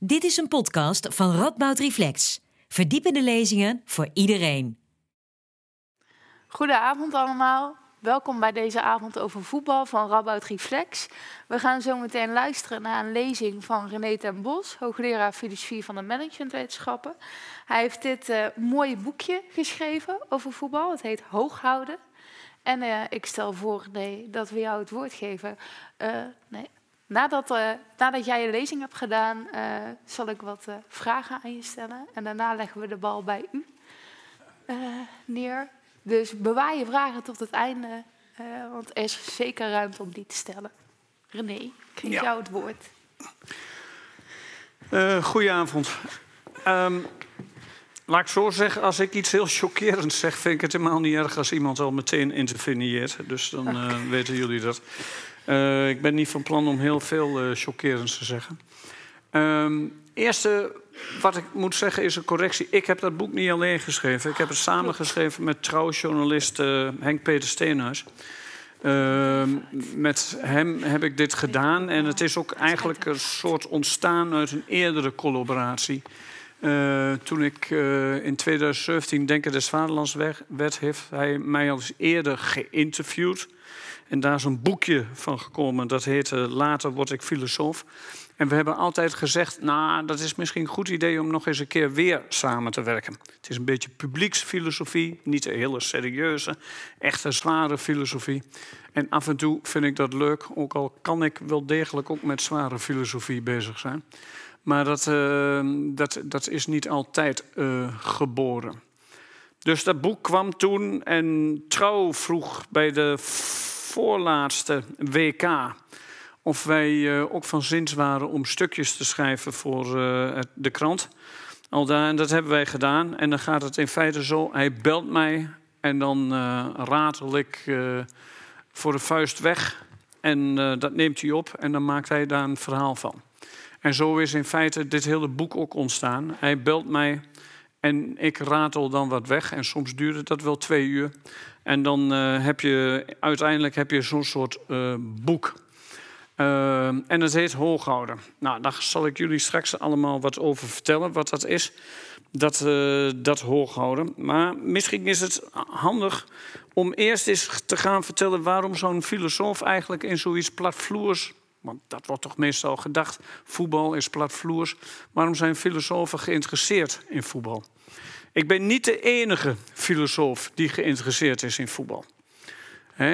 Dit is een podcast van Radboud Reflex. Verdiepende lezingen voor iedereen. Goedenavond allemaal. Welkom bij deze avond over voetbal van Radboud Reflex. We gaan zo meteen luisteren naar een lezing van René ten Bos, hoogleraar filosofie van de managementwetenschappen. Hij heeft dit uh, mooie boekje geschreven over voetbal. Het heet Hooghouden. En uh, ik stel voor nee, dat we jou het woord geven. Uh, nee, Nadat, uh, nadat jij je lezing hebt gedaan, uh, zal ik wat uh, vragen aan je stellen. En daarna leggen we de bal bij u neer. Dus bewaar je vragen tot het einde, want er is zeker ruimte om die te stellen. René, ik geef ja. jou het woord. goedenavond. Um, laat ik zo zeggen, als ik iets heel chockerends zeg, vind ik het helemaal niet erg als iemand al meteen interveneert. Dus dan okay. weten jullie dat. Uh, ik ben niet van plan om heel veel uh, chockerends te zeggen. Um, eerste wat ik moet zeggen is een correctie. Ik heb dat boek niet alleen geschreven. Ik heb het samengeschreven met trouwjournalist uh, Henk-Peter Steenhuis. Uh, met hem heb ik dit gedaan. En het is ook eigenlijk een soort ontstaan uit een eerdere collaboratie. Toen ik in 2017 Denken des Vaderlands werd, heeft hij mij al eens eerder geïnterviewd. En daar is een boekje van gekomen, dat heette Later word ik filosoof. En we hebben altijd gezegd, nou, dat is misschien een goed idee om nog eens een keer weer samen te werken. Het is een beetje publieksfilosofie, niet een hele serieuze, echte zware filosofie. En af en toe vind ik dat leuk, ook al kan ik wel degelijk ook met zware filosofie bezig zijn. Maar dat, uh, dat, dat is niet altijd uh, geboren. Dus dat boek kwam toen en Trouw vroeg bij de voorlaatste WK of wij uh, ook van zins waren om stukjes te schrijven voor uh, de krant. Al daar, en dat hebben wij gedaan. En dan gaat het in feite zo: hij belt mij en dan uh, ratel ik voor de vuist weg. En dat neemt hij op en dan maakt hij daar een verhaal van. En zo is in feite dit hele boek ook ontstaan. Hij belt mij en ik ratel dan wat weg. En soms duurde dat wel twee uur. En dan uh, heb je uiteindelijk heb je zo'n soort uh, boek. Uh, en dat heet Hooghouden. Nou, daar zal ik jullie straks allemaal wat over vertellen, wat dat is. Dat, dat hooghouden. Maar misschien is het handig om eerst eens te gaan vertellen waarom zo'n filosoof eigenlijk in zoiets platvloers want dat wordt toch meestal gedacht, voetbal is platvloers. Waarom zijn filosofen geïnteresseerd in voetbal? Ik ben niet de enige filosoof die geïnteresseerd is in voetbal.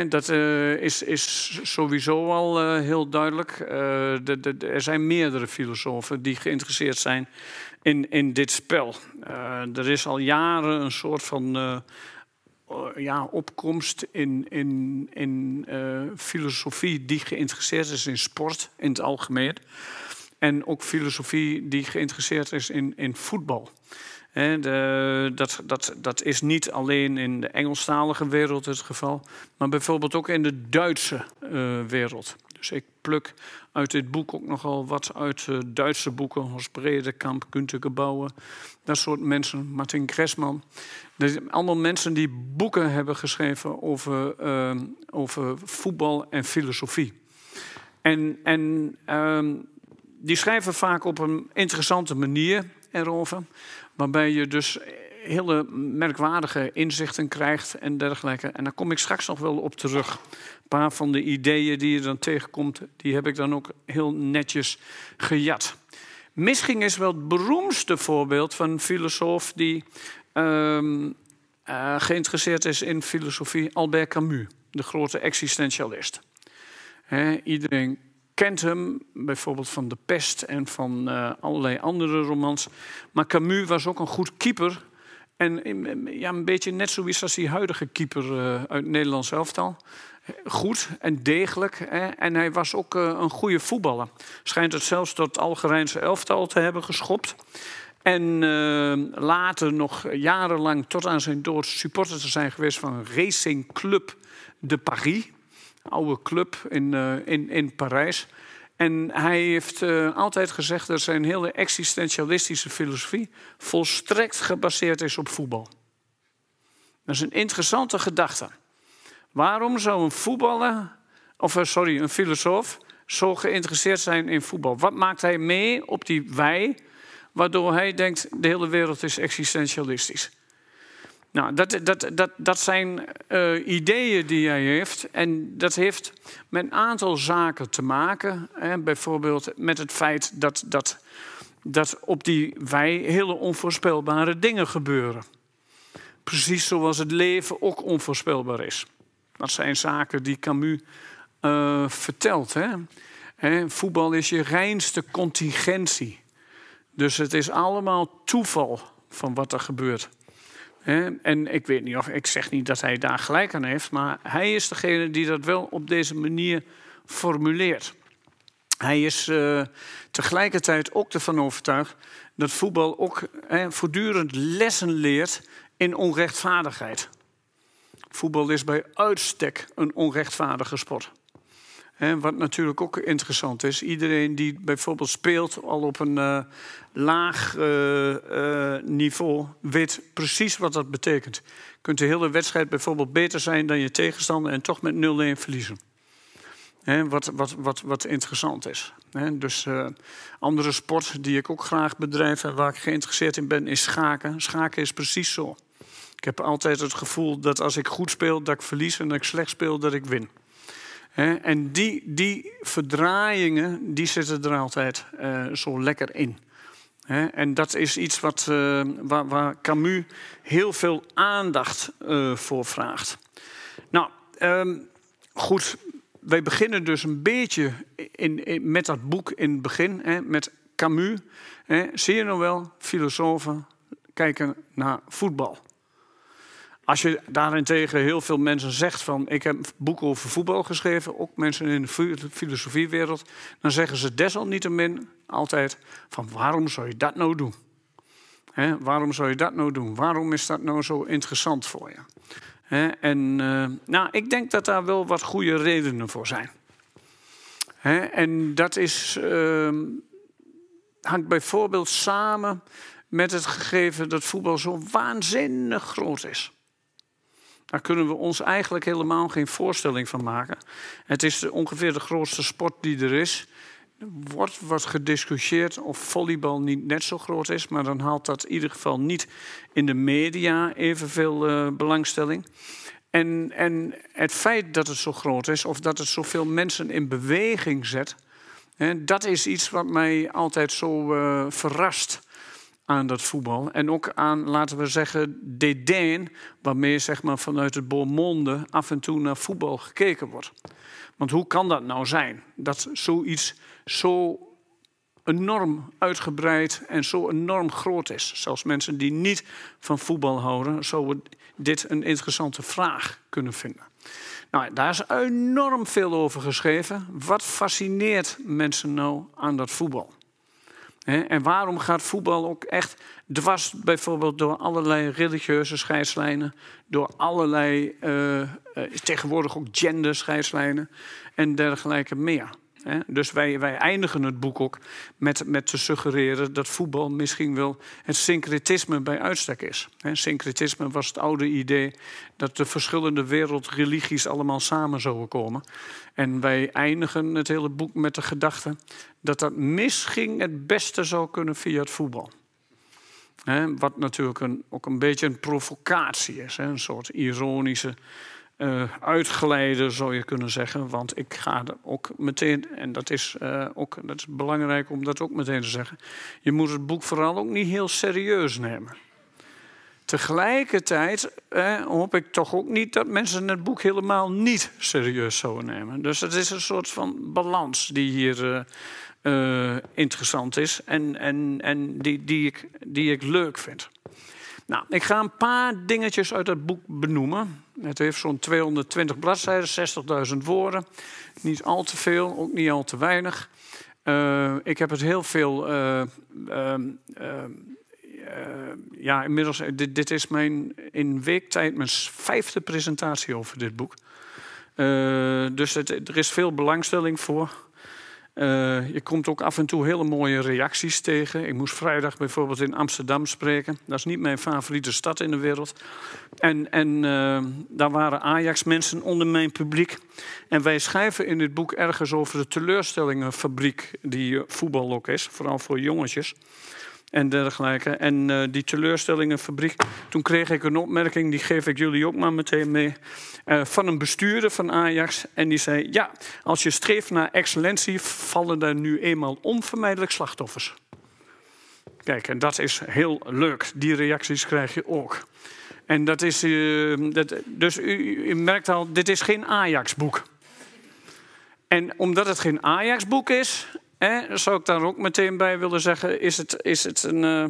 Dat uh, is, is, sowieso al uh, heel duidelijk. De, de, er zijn meerdere filosofen die geïnteresseerd zijn in, in dit spel. er is al jaren een soort van ja, opkomst in, in, in filosofie die geïnteresseerd is in sport in het algemeen. En ook filosofie die geïnteresseerd is in, in voetbal dat, dat, dat is niet alleen in de Engelstalige wereld het geval, maar bijvoorbeeld ook in de Duitse uh, wereld. Dus ik pluk uit dit boek ook nogal wat uit uh, Duitse boeken, Horst Bredekamp, Günter Gebouwen, dat soort mensen, Martin Gressman. allemaal mensen die boeken hebben geschreven over, uh, over voetbal en filosofie. En, en uh, die schrijven vaak op een interessante manier erover. Waarbij je dus hele merkwaardige inzichten krijgt en dergelijke. En daar kom ik straks nog wel op terug. Een paar van de ideeën die je dan tegenkomt, die heb ik dan ook heel netjes gejat. Misschien is wel het beroemdste voorbeeld van een filosoof die uh, uh, geïnteresseerd is in filosofie, Albert Camus, de grote existentialist. Iedereen kent hem bijvoorbeeld van De Pest en van uh, allerlei andere romans. Maar Camus was ook een goed keeper. En ja, een beetje net zoiets als die huidige keeper uh, uit Nederlands elftal. Goed en degelijk. Hè? En hij was ook uh, een goede voetballer. Schijnt het zelfs tot het Algerijnse elftal te hebben geschopt. En later nog jarenlang tot aan zijn dood supporter te zijn geweest van Racing Club de Paris oude club in, uh, in, in Parijs. En hij heeft uh, altijd gezegd dat zijn hele existentialistische filosofie volstrekt gebaseerd is op voetbal. Dat is een interessante gedachte. Waarom zou een voetballer, of uh, sorry, een filosoof, zo geïnteresseerd zijn in voetbal? Wat maakt hij mee op die wij, waardoor hij denkt de hele wereld is existentialistisch? Nou, dat, dat, dat, dat zijn uh, ideeën die hij heeft. En dat heeft met een aantal zaken te maken. Hè. Bijvoorbeeld met het feit dat, dat, dat op die wij hele onvoorspelbare dingen gebeuren. Precies zoals het leven ook onvoorspelbaar is. Dat zijn zaken die Camus uh, vertelt. Hè. Hè, voetbal is je reinste contingentie. Dus het is allemaal toeval van wat er gebeurt. En ik weet niet of ik zeg niet dat hij daar gelijk aan heeft, maar hij is degene die dat wel op deze manier formuleert. Hij is uh, tegelijkertijd ook ervan overtuigd dat voetbal ook voortdurend lessen leert in onrechtvaardigheid. Voetbal is bij uitstek een onrechtvaardige sport wat natuurlijk ook interessant is. Iedereen die bijvoorbeeld speelt al op een uh, laag uh, uh, niveau, weet precies wat dat betekent. Je kunt de hele wedstrijd bijvoorbeeld beter zijn dan je tegenstander en toch met 0-1 verliezen. wat, wat, wat, wat interessant is. dus andere sport die ik ook graag bedrijf en waar ik geïnteresseerd in ben, is schaken. Schaken is precies zo. Ik heb altijd het gevoel dat als ik goed speel, dat ik verlies en als ik slecht speel, dat ik win en die, die verdraaiingen, die zitten er altijd uh, zo lekker in. en dat is iets wat, uh, waar, waar, Camus heel veel aandacht uh, voor vraagt. Nou, um, goed, wij beginnen dus een beetje in, met dat boek in het begin, met Camus. Zie je nou wel, filosofen kijken naar voetbal. Als je daarentegen heel veel mensen zegt van ik heb boeken over voetbal geschreven, ook mensen in de filosofiewereld, dan zeggen ze desalniettemin altijd van waarom zou je dat nou doen? waarom zou je dat nou doen? Waarom is dat nou zo interessant voor je? en uh, nou, ik denk dat daar wel wat goede redenen voor zijn. en dat is, uh, hangt bijvoorbeeld samen met het gegeven dat voetbal zo waanzinnig groot is. Daar kunnen we ons eigenlijk helemaal geen voorstelling van maken. Het is ongeveer de grootste sport die er is. Er wordt wat gediscussieerd of volleybal niet net zo groot is, maar dan haalt dat in ieder geval niet in de media evenveel uh, belangstelling. En, en het feit dat het zo groot is, of dat het zoveel mensen in beweging zet, hè, dat is iets wat mij altijd zo uh, verrast aan dat voetbal. En ook aan, laten we zeggen, dédain, waarmee zeg maar, vanuit het Beaumonde af en toe naar voetbal gekeken wordt. Want hoe kan dat nou zijn? Dat zoiets zo enorm uitgebreid en zo enorm groot is. Zelfs mensen die niet van voetbal houden, zouden dit een interessante vraag kunnen vinden. Nou, daar is enorm veel over geschreven. Wat fascineert mensen nou aan dat voetbal? En waarom gaat voetbal ook echt dwars bijvoorbeeld door allerlei religieuze scheidslijnen, door allerlei uh, uh, tegenwoordig ook genderscheidslijnen en dergelijke meer. Dus wij, wij eindigen het boek ook met, met te suggereren dat voetbal misschien wel het syncretisme bij uitstek is. Syncretisme was het oude idee dat de verschillende wereldreligies allemaal samen zouden komen. En wij eindigen het hele boek met de gedachte dat dat misschien het beste zou kunnen via het voetbal. wat natuurlijk ook een beetje een provocatie is, een soort ironische uh, uitgeleiden, zou je kunnen zeggen. Want ik ga er ook meteen, en dat is, uh, ook, dat is belangrijk om dat ook meteen te zeggen. Je moet het boek vooral ook niet heel serieus nemen. Tegelijkertijd eh, hoop ik toch ook niet dat mensen het boek helemaal niet serieus zouden nemen. Dus het is een soort van balans die hier uh, interessant is en, en, en die, die, ik, die ik leuk vind. Nou, ik ga een paar dingetjes uit het boek benoemen. Het heeft zo'n 220 bladzijden, 60.000 woorden. Niet al te veel, ook niet al te weinig. Uh, ik heb het heel veel. Uh, uh, ja, inmiddels. Dit, dit, is mijn in weektijd mijn vijfde presentatie over dit boek. dus er is veel belangstelling voor. Uh, je komt ook af en toe hele mooie reacties tegen. Ik moest vrijdag bijvoorbeeld in Amsterdam spreken. Dat is niet mijn favoriete stad in de wereld. En, en uh, daar waren Ajax-mensen onder mijn publiek. En wij schrijven in dit boek ergens over de teleurstellingenfabriek die voetbal ook is, vooral voor jongetjes en dergelijke. En uh, die teleurstellingenfabriek, toen kreeg ik een opmerking, die geef ik jullie ook maar meteen mee, uh, van een bestuurder van Ajax. En die zei, ja, als je streeft naar excellentie, vallen er nu eenmaal onvermijdelijk slachtoffers. Kijk, en dat is heel leuk. Die reacties krijg je ook. En dat is, uh, dat, dus u, u merkt al, dit is geen Ajax-boek. En omdat het geen Ajax-boek is, eh, zou ik daar ook meteen bij willen zeggen, is het, is het een, uh,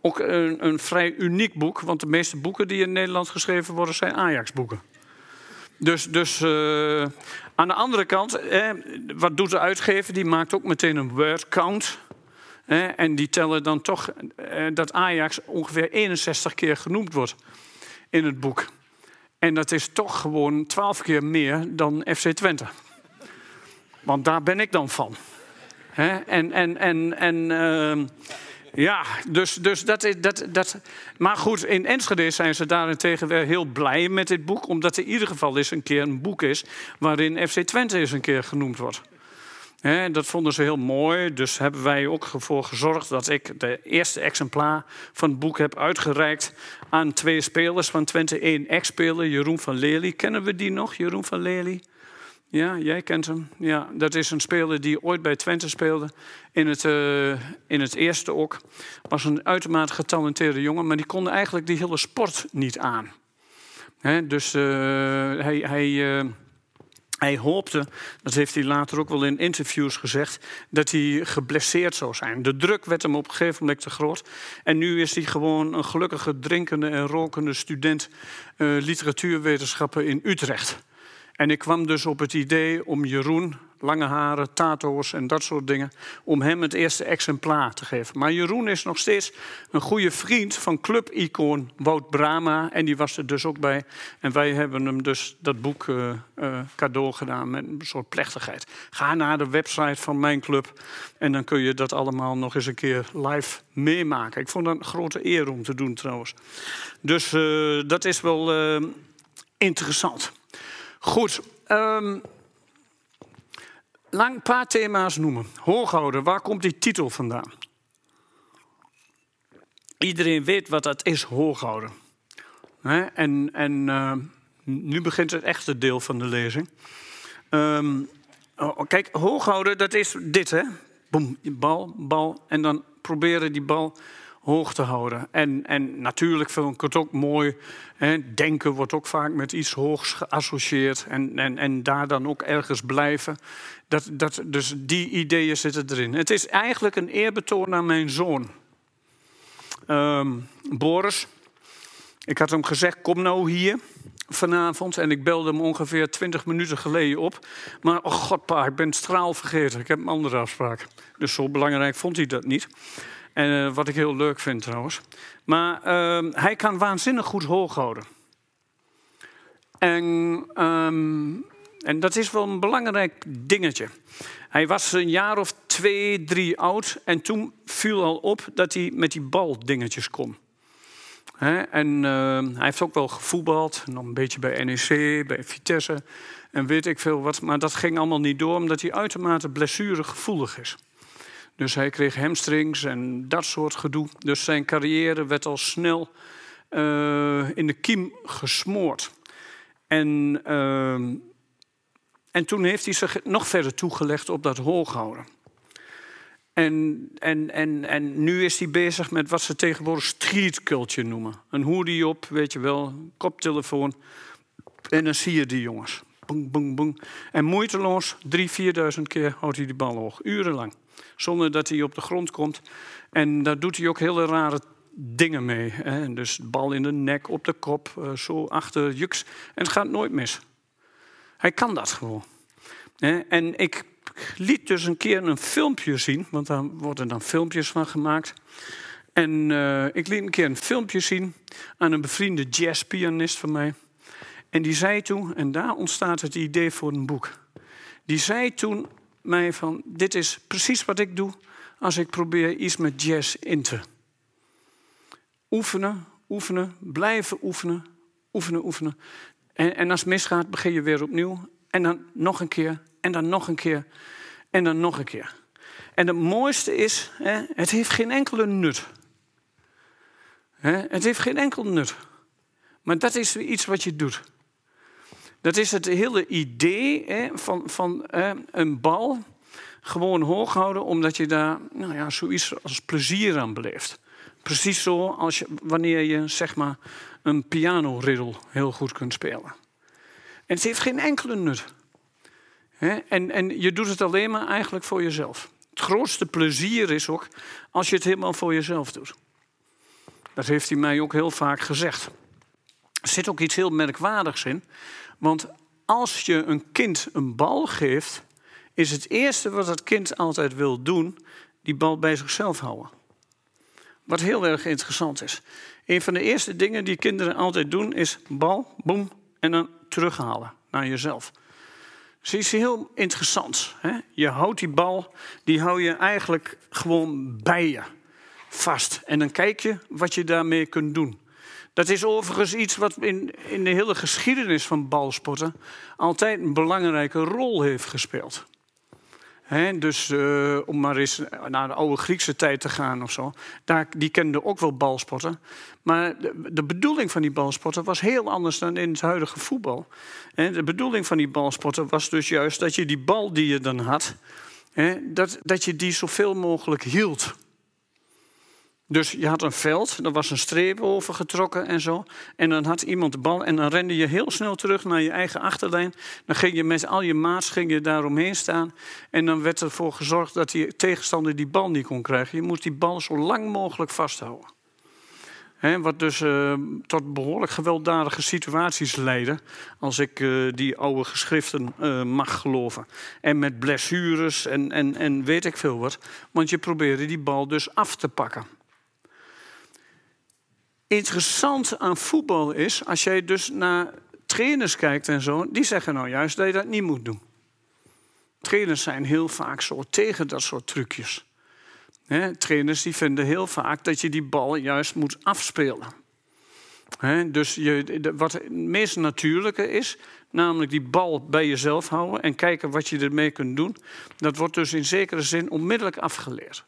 ook een, een, vrij uniek boek. Want de meeste boeken die in Nederland geschreven worden, zijn Ajax-boeken. Dus, dus uh, aan de andere kant, eh, wat doet de uitgever? Die maakt ook meteen een word count. Eh, en die tellen dan toch dat Ajax ongeveer 61 keer genoemd wordt in het boek. En dat is toch gewoon 12 keer meer dan FC Twente. Want daar ben ik dan van. En, en, en, en uh, ja, dus, dus dat is. Dat, dat, maar goed, in Enschede zijn ze daarentegen weer heel blij met dit boek, omdat er in ieder geval eens een keer een boek is waarin FC Twente eens een keer genoemd wordt. He, dat vonden ze heel mooi. Dus hebben wij ook ervoor gezorgd dat ik de eerste exemplaar van het boek heb uitgereikt aan twee spelers van Twente. één ex-speler, Jeroen van Lely. Kennen we die nog, Jeroen van Lely? Ja, jij kent hem. Ja, dat is een speler die ooit bij Twente speelde. In het, uh, in het eerste ook. Was een uitermate getalenteerde jongen, maar die kon eigenlijk die hele sport niet aan. Dus uh, hij, hij, uh, hij hoopte, dat heeft hij later ook wel in interviews gezegd, dat hij geblesseerd zou zijn. De druk werd hem op een gegeven moment te groot. En nu is hij gewoon een gelukkige, drinkende en rokende student literatuurwetenschappen in Utrecht. En ik kwam dus op het idee om Jeroen, lange haren, tato's en dat soort dingen, om hem het eerste exemplaar te geven. Maar Jeroen is nog steeds een goede vriend van clubicoon Wout Brama. En die was er dus ook bij. En wij hebben hem dus dat boek uh, uh, cadeau gedaan met een soort plechtigheid. Ga naar de website van mijn club en dan kun je dat allemaal nog eens een keer live meemaken. Ik vond dat een grote eer om te doen trouwens. Dus uh, dat is wel interessant. Goed. Um, lang een paar thema's noemen. Hooghouden, waar komt die titel vandaan? Iedereen weet wat dat is, hooghouden. En, en uh, nu begint het echte deel van de lezing. Um, oh, kijk, hooghouden, dat is dit, hè? Boom, bal, bal. En dan proberen die bal hoog te houden. En, en natuurlijk vind ik het ook mooi. Hè, denken wordt ook vaak met iets hoogs geassocieerd. En, en, en daar dan ook ergens blijven. Dat, dat, dus die ideeën zitten erin. Het is eigenlijk een eerbetoon aan mijn zoon. Um, Boris. Ik had hem gezegd, kom nou hier vanavond. En ik belde hem ongeveer twintig minuten geleden op. Maar, oh god pa, ik ben straal vergeten. Ik heb een andere afspraak. Dus zo belangrijk vond hij dat niet. En uh, wat ik heel leuk vind trouwens. Maar uh, hij kan waanzinnig goed hoog houden. En, um, en dat is wel een belangrijk dingetje. Hij was een jaar of twee, drie oud. En toen viel al op dat hij met die bal dingetjes kon. En uh, hij heeft ook wel gevoetbald. Nog een beetje bij NEC, bij Vitesse. En weet ik veel wat. Maar dat ging allemaal niet door, omdat hij uitermate blessuregevoelig is. Dus hij kreeg hamstrings en dat soort gedoe. Dus zijn carrière werd al snel uh, in de kiem gesmoord. En, uh, en toen heeft hij zich nog verder toegelegd op dat hooghouden. En, en, en, en nu is hij bezig met wat ze tegenwoordig street culture noemen. Een hoodie op, weet je wel, koptelefoon. En dan zie je die jongens. Boom, boom, boom. En moeiteloos, drie, vierduizend keer houdt hij die bal hoog. Urenlang zonder dat hij op de grond komt. En daar doet hij ook hele rare dingen mee. Hè. Dus bal in de nek, op de kop, uh, zo achter juks. En het gaat nooit mis. Hij kan dat gewoon. En ik liet dus een keer een filmpje zien, want daar worden dan filmpjes van gemaakt. En uh, ik liet een keer een filmpje zien aan een bevriende jazzpianist van mij. En die zei toen, en daar ontstaat het idee voor een boek. Die zei toen mij van, dit is precies wat ik doe als ik probeer iets met jazz in te. Oefenen, oefenen, blijven oefenen, oefenen, oefenen. En, en als het misgaat, begin je weer opnieuw. En dan nog een keer, en dan nog een keer, en dan nog een keer. En het mooiste is, hè, het heeft geen enkele nut. Hè, het heeft geen enkel nut. Maar dat is iets wat je doet. Dat is het hele idee hè, van, van een bal gewoon hoog houden, omdat je daar nou ja, zoiets als plezier aan beleeft. Precies zo als je, wanneer je zeg maar, een pianoriddel heel goed kunt spelen. En het heeft geen enkele nut. En, en je doet het alleen maar eigenlijk voor jezelf. Het grootste plezier is ook als je het helemaal voor jezelf doet. Dat heeft hij mij ook heel vaak gezegd. Er zit ook iets heel merkwaardigs in. Want als je een kind een bal geeft, is het eerste wat het kind altijd wil doen, die bal bij zichzelf houden. Wat heel erg interessant is. Een van de eerste dingen die kinderen altijd doen is bal, boem, en dan terughalen naar jezelf. Dus is heel interessant. Hè? Je houdt die bal, die hou je eigenlijk gewoon bij je vast. En dan kijk je wat je daarmee kunt doen. Dat is overigens iets wat in, in de hele geschiedenis van balsporten altijd een belangrijke rol heeft gespeeld dus uh, om maar eens naar de oude Griekse tijd te gaan of zo. Daar, die kenden ook wel balsporten. Maar de, de, bedoeling van die balsporten was heel anders dan in het huidige voetbal. de bedoeling van die balsporten was dus juist dat je die bal die je dan had... dat, dat je die zoveel mogelijk hield. Dus je had een veld, er was een streep over getrokken en zo. En dan had iemand de bal en dan rende je heel snel terug naar je eigen achterlijn. Dan ging je met al je maats ging je daaromheen staan. En dan werd ervoor gezorgd dat die tegenstander die bal niet kon krijgen. Je moest die bal zo lang mogelijk vasthouden. wat dus uh, tot behoorlijk gewelddadige situaties leidde, als ik uh, die oude geschriften uh, mag geloven. En met blessures en, en, en weet ik veel wat. Want je probeerde die bal dus af te pakken interessant aan voetbal is, als jij dus naar trainers kijkt en zo, die zeggen nou juist dat je dat niet moet doen. Trainers zijn heel vaak zo tegen dat soort trucjes. trainers die vinden heel vaak dat je die bal juist moet afspelen. dus je, wat het meest natuurlijke is, namelijk die bal bij jezelf houden en kijken wat je ermee kunt doen, dat wordt dus in zekere zin onmiddellijk afgeleerd.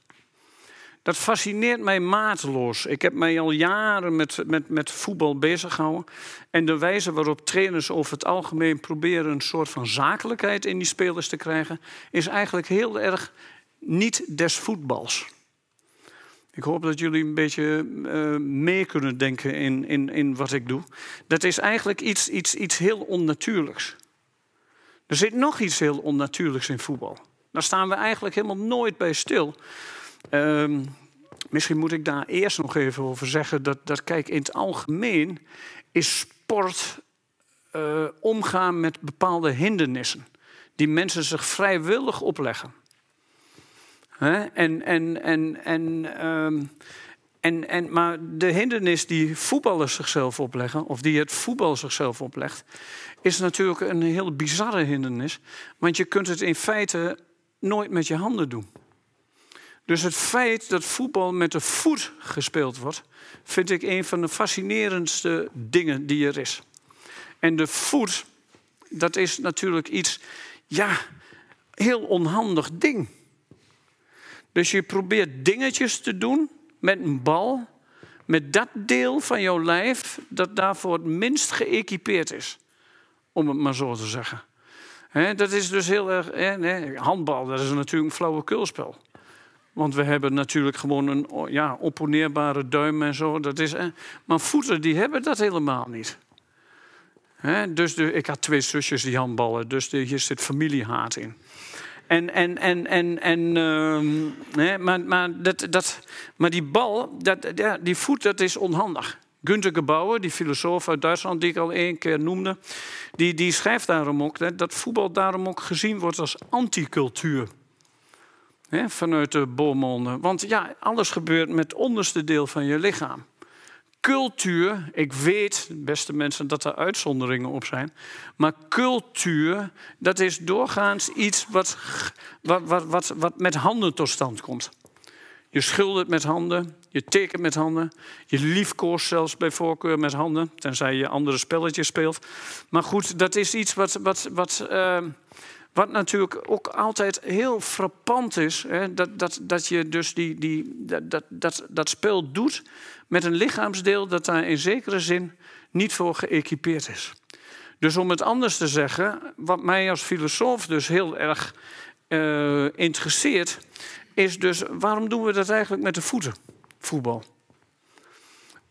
Dat fascineert mij mateloos. Ik heb mij al jaren met, met, met voetbal bezig gehouden. En de wijze waarop trainers over het algemeen proberen een soort van zakelijkheid in die spelers te krijgen, is eigenlijk heel erg niet des voetbals. Ik hoop dat jullie een beetje uh, mee kunnen denken in, in, in wat ik doe. Dat is eigenlijk iets, iets, iets heel onnatuurlijks. Er zit nog iets heel onnatuurlijks in voetbal. Daar staan we eigenlijk helemaal nooit bij stil. Um, misschien moet ik daar eerst nog even over zeggen dat, dat kijk, in het algemeen is sport uh, omgaan met bepaalde hindernissen die mensen zich vrijwillig opleggen. En, en, en, en, um, en, en, maar de hindernis die voetballers zichzelf opleggen, of die het voetbal zichzelf oplegt, is natuurlijk een heel bizarre hindernis. Want je kunt het in feite nooit met je handen doen. Dus het feit dat voetbal met de voet gespeeld wordt, vind ik een van de fascinerendste dingen die er is. En de voet, dat is natuurlijk iets, ja, heel onhandig ding. Dus je probeert dingetjes te doen met een bal, met dat deel van jouw lijf dat daarvoor het minst geëquipeerd is, om het maar zo te zeggen. dat is dus heel erg. handbal, dat is natuurlijk een flauwekulspel. Want we hebben natuurlijk gewoon een ja, opponeerbare duim en zo. Dat is, maar voeten die hebben dat helemaal niet. dus ik had twee zusjes die handballen, dus hier zit familiehaat in. En, en, en, en, en uh, maar, maar, dat, dat, maar die bal, dat, ja, die voet, dat is onhandig. Günter Gebauer, die filosoof uit Duitsland die ik al één keer noemde, die, die schrijft daarom ook dat voetbal daarom ook gezien wordt als anticultuur vanuit de boommonden. Want ja, alles gebeurt met het onderste deel van je lichaam. cultuur, ik weet, beste mensen, dat er uitzonderingen op zijn. Maar cultuur, dat is doorgaans iets wat, wat, wat, wat, wat met handen tot stand komt. Je schildert met handen, je tekent met handen, je liefkoost zelfs bij voorkeur met handen, tenzij je andere spelletjes speelt. Maar goed, dat is iets wat, wat, wat, uh, wat natuurlijk ook altijd heel frappant is. Hè? Dat, dat, dat je dus die, die, dat, dat, dat spel doet met een lichaamsdeel dat daar in zekere zin niet voor geëquipeerd is. Dus om het anders te zeggen, wat mij als filosoof dus heel erg uh, interesseert, is dus waarom doen we dat eigenlijk met de voeten, voetbal?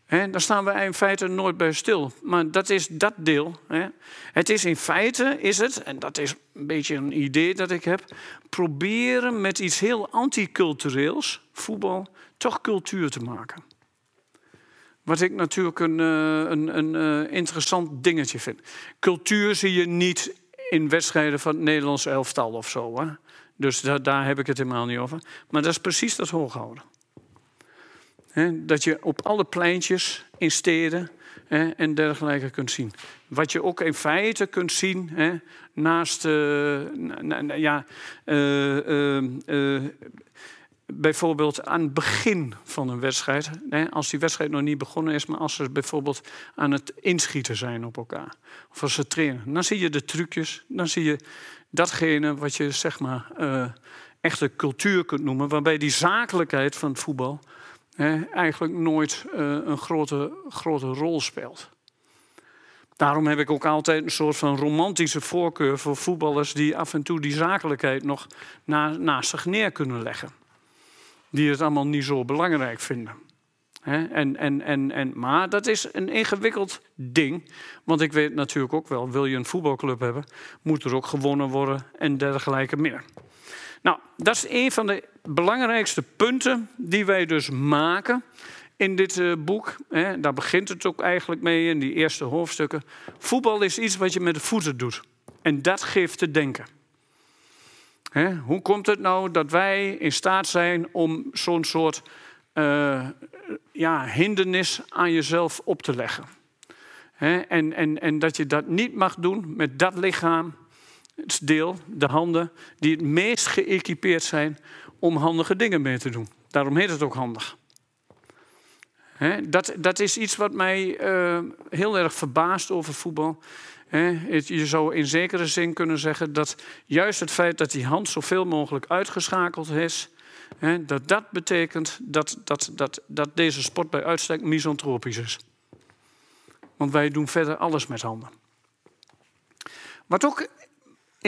He, daar staan we in feite nooit bij stil. Maar dat is dat deel. Het is in feite, is het, en dat is een beetje een idee dat ik heb, proberen met iets heel anticultureels, voetbal, toch cultuur te maken. Wat ik natuurlijk een, eh, een, een, eh, interessant dingetje vind. Cultuur zie je niet in wedstrijden van het Nederlands elftal of zo. Hè? Dus daar heb ik het helemaal niet over. Maar dat is precies dat hooghouden. Dat je op alle pleintjes in steden en dergelijke kunt zien. Wat je ook in feite kunt zien naast uh, ja, bijvoorbeeld aan het begin van een wedstrijd, als die wedstrijd nog niet begonnen is, maar als ze bijvoorbeeld aan het inschieten zijn op elkaar, of als ze trainen, dan zie je de trucjes, dan zie je datgene wat je zeg maar echte cultuur kunt noemen, waarbij die zakelijkheid van het voetbal eigenlijk nooit uh, een grote, grote rol speelt. Daarom heb ik ook altijd een soort van romantische voorkeur voor voetballers die af en toe die zakelijkheid nog na, naast zich neer kunnen leggen die het allemaal niet zo belangrijk vinden. En, en, en, en, maar dat is een ingewikkeld ding. Want ik weet natuurlijk ook wel, wil je een voetbalclub hebben, moet er ook gewonnen worden en dergelijke meer. Nou, dat is een van de belangrijkste punten die wij dus maken in dit uh, boek. Daar begint het ook eigenlijk mee in die eerste hoofdstukken. Voetbal is iets wat je met de voeten doet. En dat geeft te denken hoe komt het nou dat wij in staat zijn om zo'n soort uh, ja, hindernis aan jezelf op te leggen? en, en, en dat je dat niet mag doen met dat lichaam, deel, de handen, die het meest geëquipeerd zijn om handige dingen mee te doen. Daarom heet het ook handig. dat, dat is iets wat mij uh, heel erg verbaast over voetbal. Je zou in zekere zin kunnen zeggen dat juist het feit dat die hand zoveel mogelijk uitgeschakeld is, dat dat betekent dat, dat, dat, dat deze sport bij uitstek misantropisch is. Want wij doen verder alles met handen. Wat ook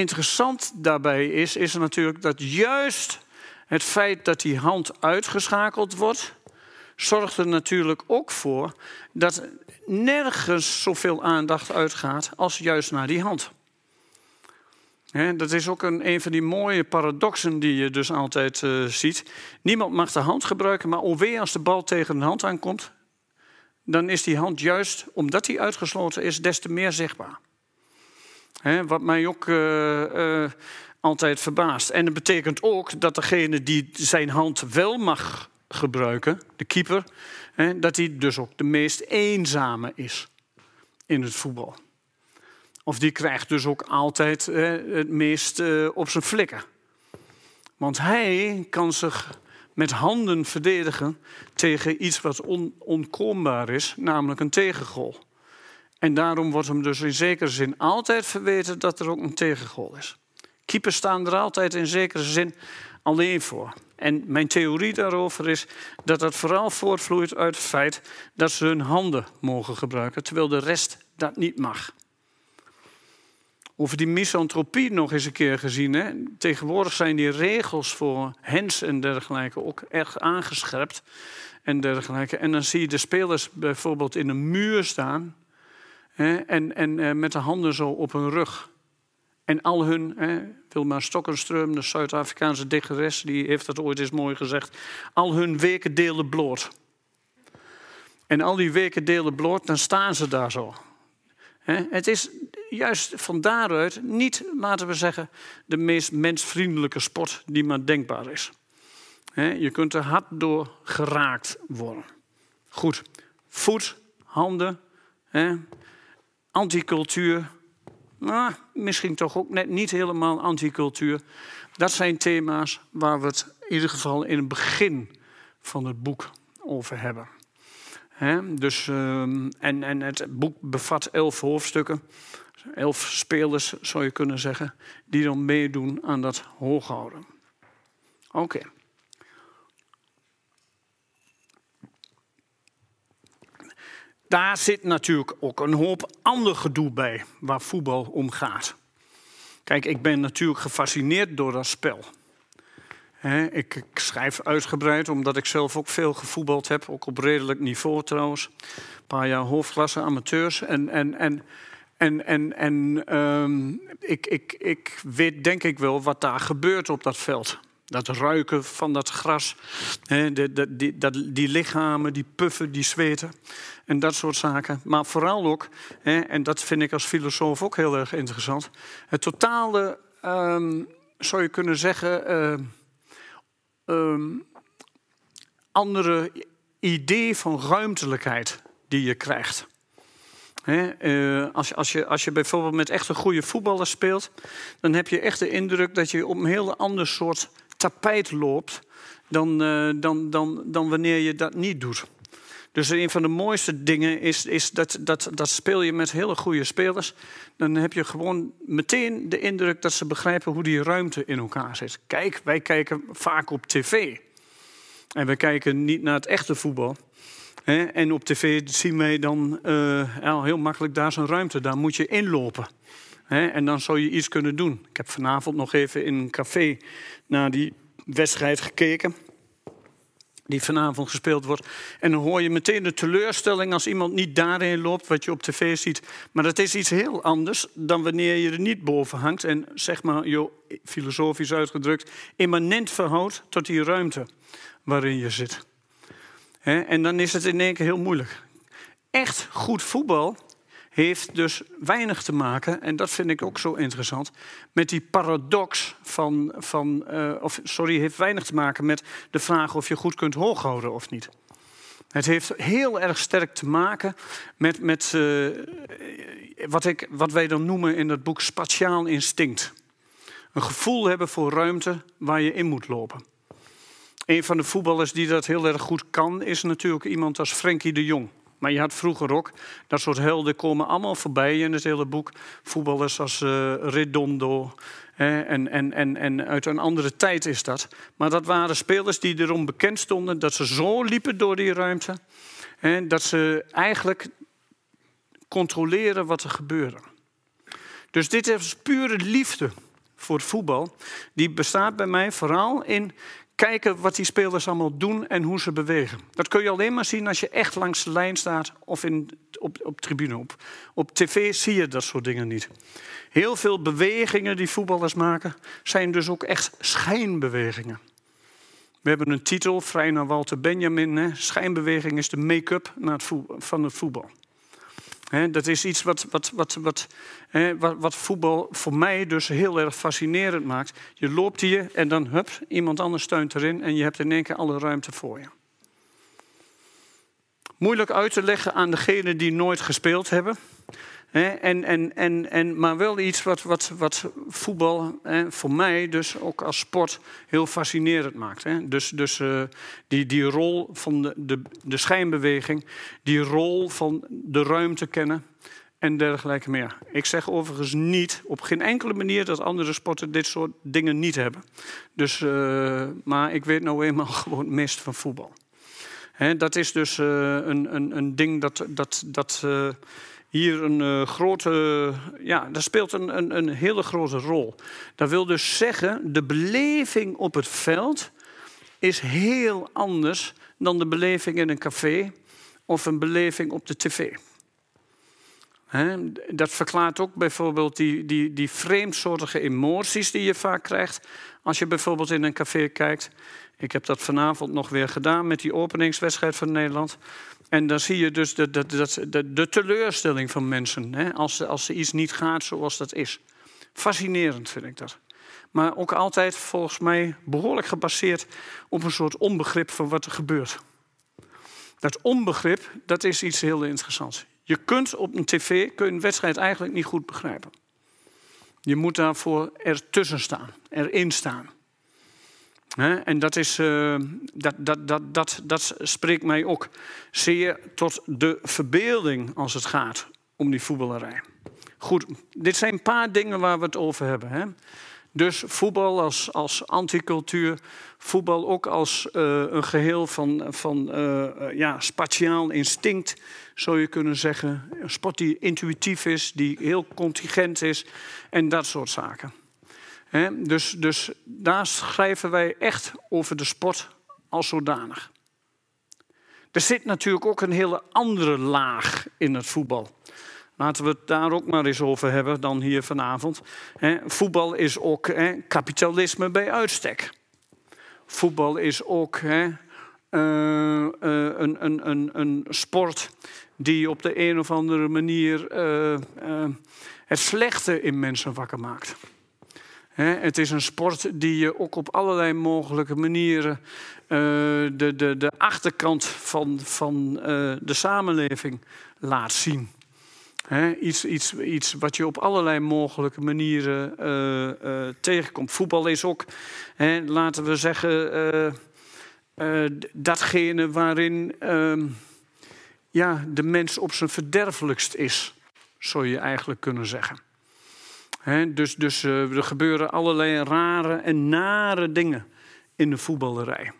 interessant daarbij is, is natuurlijk dat juist het feit dat die hand uitgeschakeld wordt, zorgt er natuurlijk ook voor dat nergens zoveel aandacht uitgaat als juist naar die hand. dat is ook een, een van die mooie paradoxen die je dus altijd uh, ziet. Niemand mag de hand gebruiken, maar alweer als de bal tegen de hand aankomt, dan is die hand juist, omdat die uitgesloten is, des te meer zichtbaar. Wat mij ook uh, uh, altijd verbaast. En dat betekent ook dat degene die zijn hand wel mag gebruiken, de keeper, dat hij dus ook de meest eenzame is in het voetbal. Of die krijgt dus ook altijd het meest eh, op zijn flikken. Want hij kan zich met handen verdedigen tegen iets wat on onkombaar is, namelijk een tegengol. En daarom wordt hem dus in zekere zin altijd verweten dat er ook een tegengol is. Keepers staan er altijd in zekere zin alleen voor. En mijn theorie daarover is dat dat vooral voortvloeit uit het feit dat ze hun handen mogen gebruiken, terwijl de rest dat niet mag. Over die misantropie nog eens een keer gezien. Hè? Tegenwoordig zijn die regels voor hens en dergelijke ook erg aangescherpt. En, dergelijke. en dan zie je de spelers bijvoorbeeld in een muur staan. En, en eh, met de handen zo op hun rug. En al hun, hè, Wilma Stokkenström, de Zuid-Afrikaanse dichteres, die heeft dat ooit eens mooi gezegd. Al hun weken delen bloot. En al die weken delen bloot, dan staan ze daar zo. Het is juist van daaruit niet, laten we zeggen, de meest mensvriendelijke sport die maar denkbaar is. Je kunt er hard door geraakt worden. Goed, voet, handen, anticultuur. Nou, misschien toch ook net niet helemaal anticultuur. Dat zijn thema's waar we het in ieder geval in het begin van het boek over hebben. Dus, ehm, en, en het boek bevat elf hoofdstukken. Elf spelers, zou je kunnen zeggen, die dan meedoen aan dat hooghouden. Oké. Daar zit natuurlijk ook een hoop ander gedoe bij waar voetbal om gaat. Kijk, ik ben natuurlijk gefascineerd door dat spel. ik, ik, schrijf uitgebreid, omdat ik zelf ook veel gevoetbald heb. Ook op redelijk niveau trouwens. Een paar jaar hoofdklasse amateurs. En, en, en, en, en, en ehm, ik, ik, ik weet denk ik wel wat daar gebeurt op dat veld. Dat ruiken van dat gras, hè, de, die, dat, die lichamen, die puffen, die zweten en dat soort zaken. Maar vooral ook, hè, en dat vind ik als filosoof ook heel erg interessant, het totale, um, zou je kunnen zeggen, uh, andere idee van ruimtelijkheid die je krijgt. uh, als, als, je, als je bijvoorbeeld met echt een goede voetballer speelt, dan heb je echt de indruk dat je op een heel ander soort tapijt loopt dan, uh, dan, dan, dan wanneer je dat niet doet. Dus een van de mooiste dingen is, is dat, dat, dat speel je met hele goede spelers. Dan heb je gewoon meteen de indruk dat ze begrijpen hoe die ruimte in elkaar zit. Kijk, wij kijken vaak op tv. En we kijken niet naar het echte voetbal. En op tv zien wij dan uh, heel makkelijk, daar een ruimte, daar moet je inlopen. En dan zou je iets kunnen doen. Ik heb vanavond nog even in een café naar die wedstrijd gekeken. Die vanavond gespeeld wordt. En dan hoor je meteen de teleurstelling als iemand niet daarin loopt, wat je op tv ziet. Maar dat is iets heel anders dan wanneer je er niet boven hangt. En zeg maar, joh, filosofisch uitgedrukt, immanent verhoudt tot die ruimte waarin je zit. En dan is het in één keer heel moeilijk. Echt goed voetbal heeft dus weinig te maken, en dat vind ik ook zo interessant, met die paradox van, van uh, of sorry, heeft weinig te maken met de vraag of je goed kunt hooghouden of niet. Het heeft heel erg sterk te maken met, met uh, wat, ik, wat wij dan noemen in het boek spatiaal instinct. Een gevoel hebben voor ruimte waar je in moet lopen. Een van de voetballers die dat heel erg goed kan, is natuurlijk iemand als Frenkie de Jong. Maar je had vroeger ook, dat soort helden komen allemaal voorbij in het hele boek. Voetballers als uh, Redondo. en, en, en, en uit een andere tijd is dat. Maar dat waren spelers die erom bekend stonden dat ze zo liepen door die ruimte. Hè, dat ze eigenlijk controleren wat er gebeurde. Dus dit is pure liefde voor voetbal. Die bestaat bij mij vooral in kijken wat die spelers allemaal doen en hoe ze bewegen. Dat kun je alleen maar zien als je echt langs de lijn staat of in, op, op tribune. Op, op tv zie je dat soort dingen niet. Heel veel bewegingen die voetballers maken zijn dus ook echt schijnbewegingen. We hebben een titel, vrij naar Walter Benjamin. Hè. Schijnbeweging is de make-up van het voetbal dat is iets wat, wat, wat, wat, wat, wat, voetbal voor mij dus heel erg fascinerend maakt. Je loopt hier en dan hup, iemand anders steunt erin en je hebt in één keer alle ruimte voor je. Moeilijk uit te leggen aan degenen die nooit gespeeld hebben en, en, en, en, maar wel iets wat, wat, wat voetbal voor mij dus ook als sport heel fascinerend maakt. Dus, dus uh, die, die rol van de, de, de schijnbeweging, die rol van de ruimte kennen en dergelijke meer. Ik zeg overigens niet, op geen enkele manier, dat andere sporten dit soort dingen niet hebben. Dus, uh, maar ik weet nou eenmaal gewoon meest van voetbal. dat is dus uh, een, een, een ding dat, dat, dat hier een uh, grote. Ja, dat speelt een, een, een hele grote rol. Dat wil dus zeggen, de beleving op het veld is heel anders dan de beleving in een café of een beleving op de tv. dat verklaart ook bijvoorbeeld die, die, die vreemdsoortige emoties die je vaak krijgt. Als je bijvoorbeeld in een café kijkt. Ik heb dat vanavond nog weer gedaan met die openingswedstrijd van Nederland. En dan zie je dus de, de, teleurstelling van mensen hè, als, als er iets niet gaat zoals dat is. Fascinerend vind ik dat. Maar ook altijd volgens mij behoorlijk gebaseerd op een soort onbegrip van wat er gebeurt. Dat onbegrip, dat is iets heel interessants. Je kunt op een tv kun een wedstrijd eigenlijk niet goed begrijpen. Je moet daarvoor ertussen staan, erin staan. En dat, is, uh, dat, dat, dat, dat, dat spreekt mij ook zeer tot de verbeelding als het gaat om die voetballerij. Goed, dit zijn een paar dingen waar we het over hebben. Hè? Dus voetbal als, als anticultuur, voetbal ook als uh, een geheel van, van uh, ja, spatiaal instinct, zou je kunnen zeggen. Een sport die intuïtief is, die heel contingent is en dat soort zaken. Dus, dus daar schrijven wij echt over de sport als zodanig. Er zit natuurlijk ook een hele andere laag in het voetbal. Laten we het daar ook maar eens over hebben dan hier vanavond. voetbal is ook kapitalisme bij uitstek. Voetbal is ook uh, uh, een, een, een, een, sport die op de een of andere manier uh, het slechte in mensen wakker maakt. Het is een sport die je ook op allerlei mogelijke manieren de, de, de achterkant van, van de samenleving laat zien iets, iets, iets wat je op allerlei mogelijke manieren uh, tegenkomt. Voetbal is ook, laten we zeggen, datgene waarin ehm, de mens op zijn verderfelijkst is, zou je eigenlijk kunnen zeggen. Dus dus er gebeuren allerlei rare en nare dingen in de voetballerij.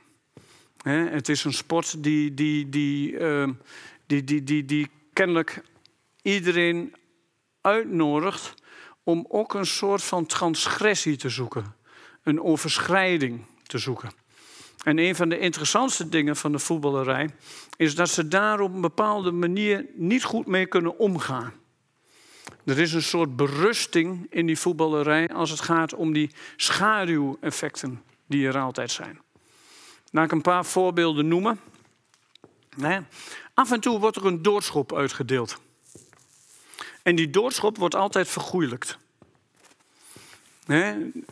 het is een sport die, die, die, ehm, die, die, die, die kennelijk iedereen uitnodigt om ook een soort van transgressie te zoeken, een overschrijding te zoeken. En een van de interessantste dingen van de voetballerij is dat ze daar op een bepaalde manier niet goed mee kunnen omgaan. Er is een soort berusting in die voetballerij als het gaat om die schaduweffecten die er altijd zijn. Laat ik een paar voorbeelden noemen. Af en toe wordt er een doodschop uitgedeeld. En die doodschop wordt altijd vergoeilijkt.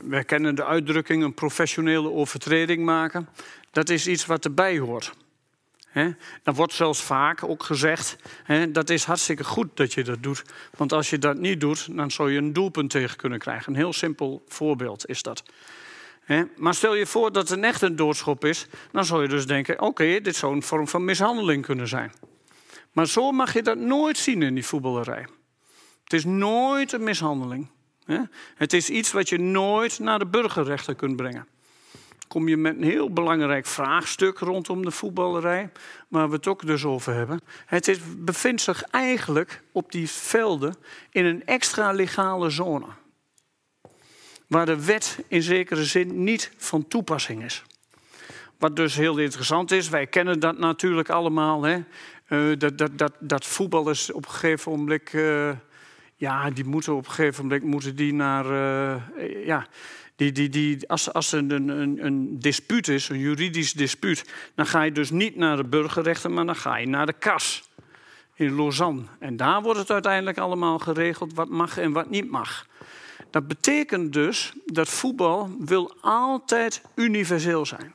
Wij kennen de uitdrukking een professionele overtreding maken. Dat is iets wat erbij hoort. Dan wordt zelfs vaak ook gezegd, dat is hartstikke goed dat je dat doet. Want als je dat niet doet, dan zou je een doelpunt tegen kunnen krijgen. Een heel simpel voorbeeld is dat. Maar stel je voor dat het echt een doodschop is, dan zou je dus denken, oké, dit zou een vorm van mishandeling kunnen zijn. Maar zo mag je dat nooit zien in die voetballerij. Het is nooit een mishandeling. Het is iets wat je nooit naar de burgerrechter kunt brengen. Kom je met een heel belangrijk vraagstuk rondom de voetballerij, waar we het ook dus over hebben. Het is, bevindt zich eigenlijk op die velden in een extra legale zone. Waar de wet in zekere zin niet van toepassing is. Wat dus heel interessant is, wij kennen dat natuurlijk allemaal. Hè? Uh, dat, dat, dat, dat voetballers op een gegeven moment. Uh, ja, die moeten op een gegeven moment moeten die naar. Uh, ja, die, die, die, als, als er een, een, een dispuut is, een juridisch dispuut, dan ga je dus niet naar de burgerrechter, maar dan ga je naar de kas in Lausanne. En daar wordt het uiteindelijk allemaal geregeld wat mag en wat niet mag. Dat betekent dus dat voetbal wil altijd universeel zijn.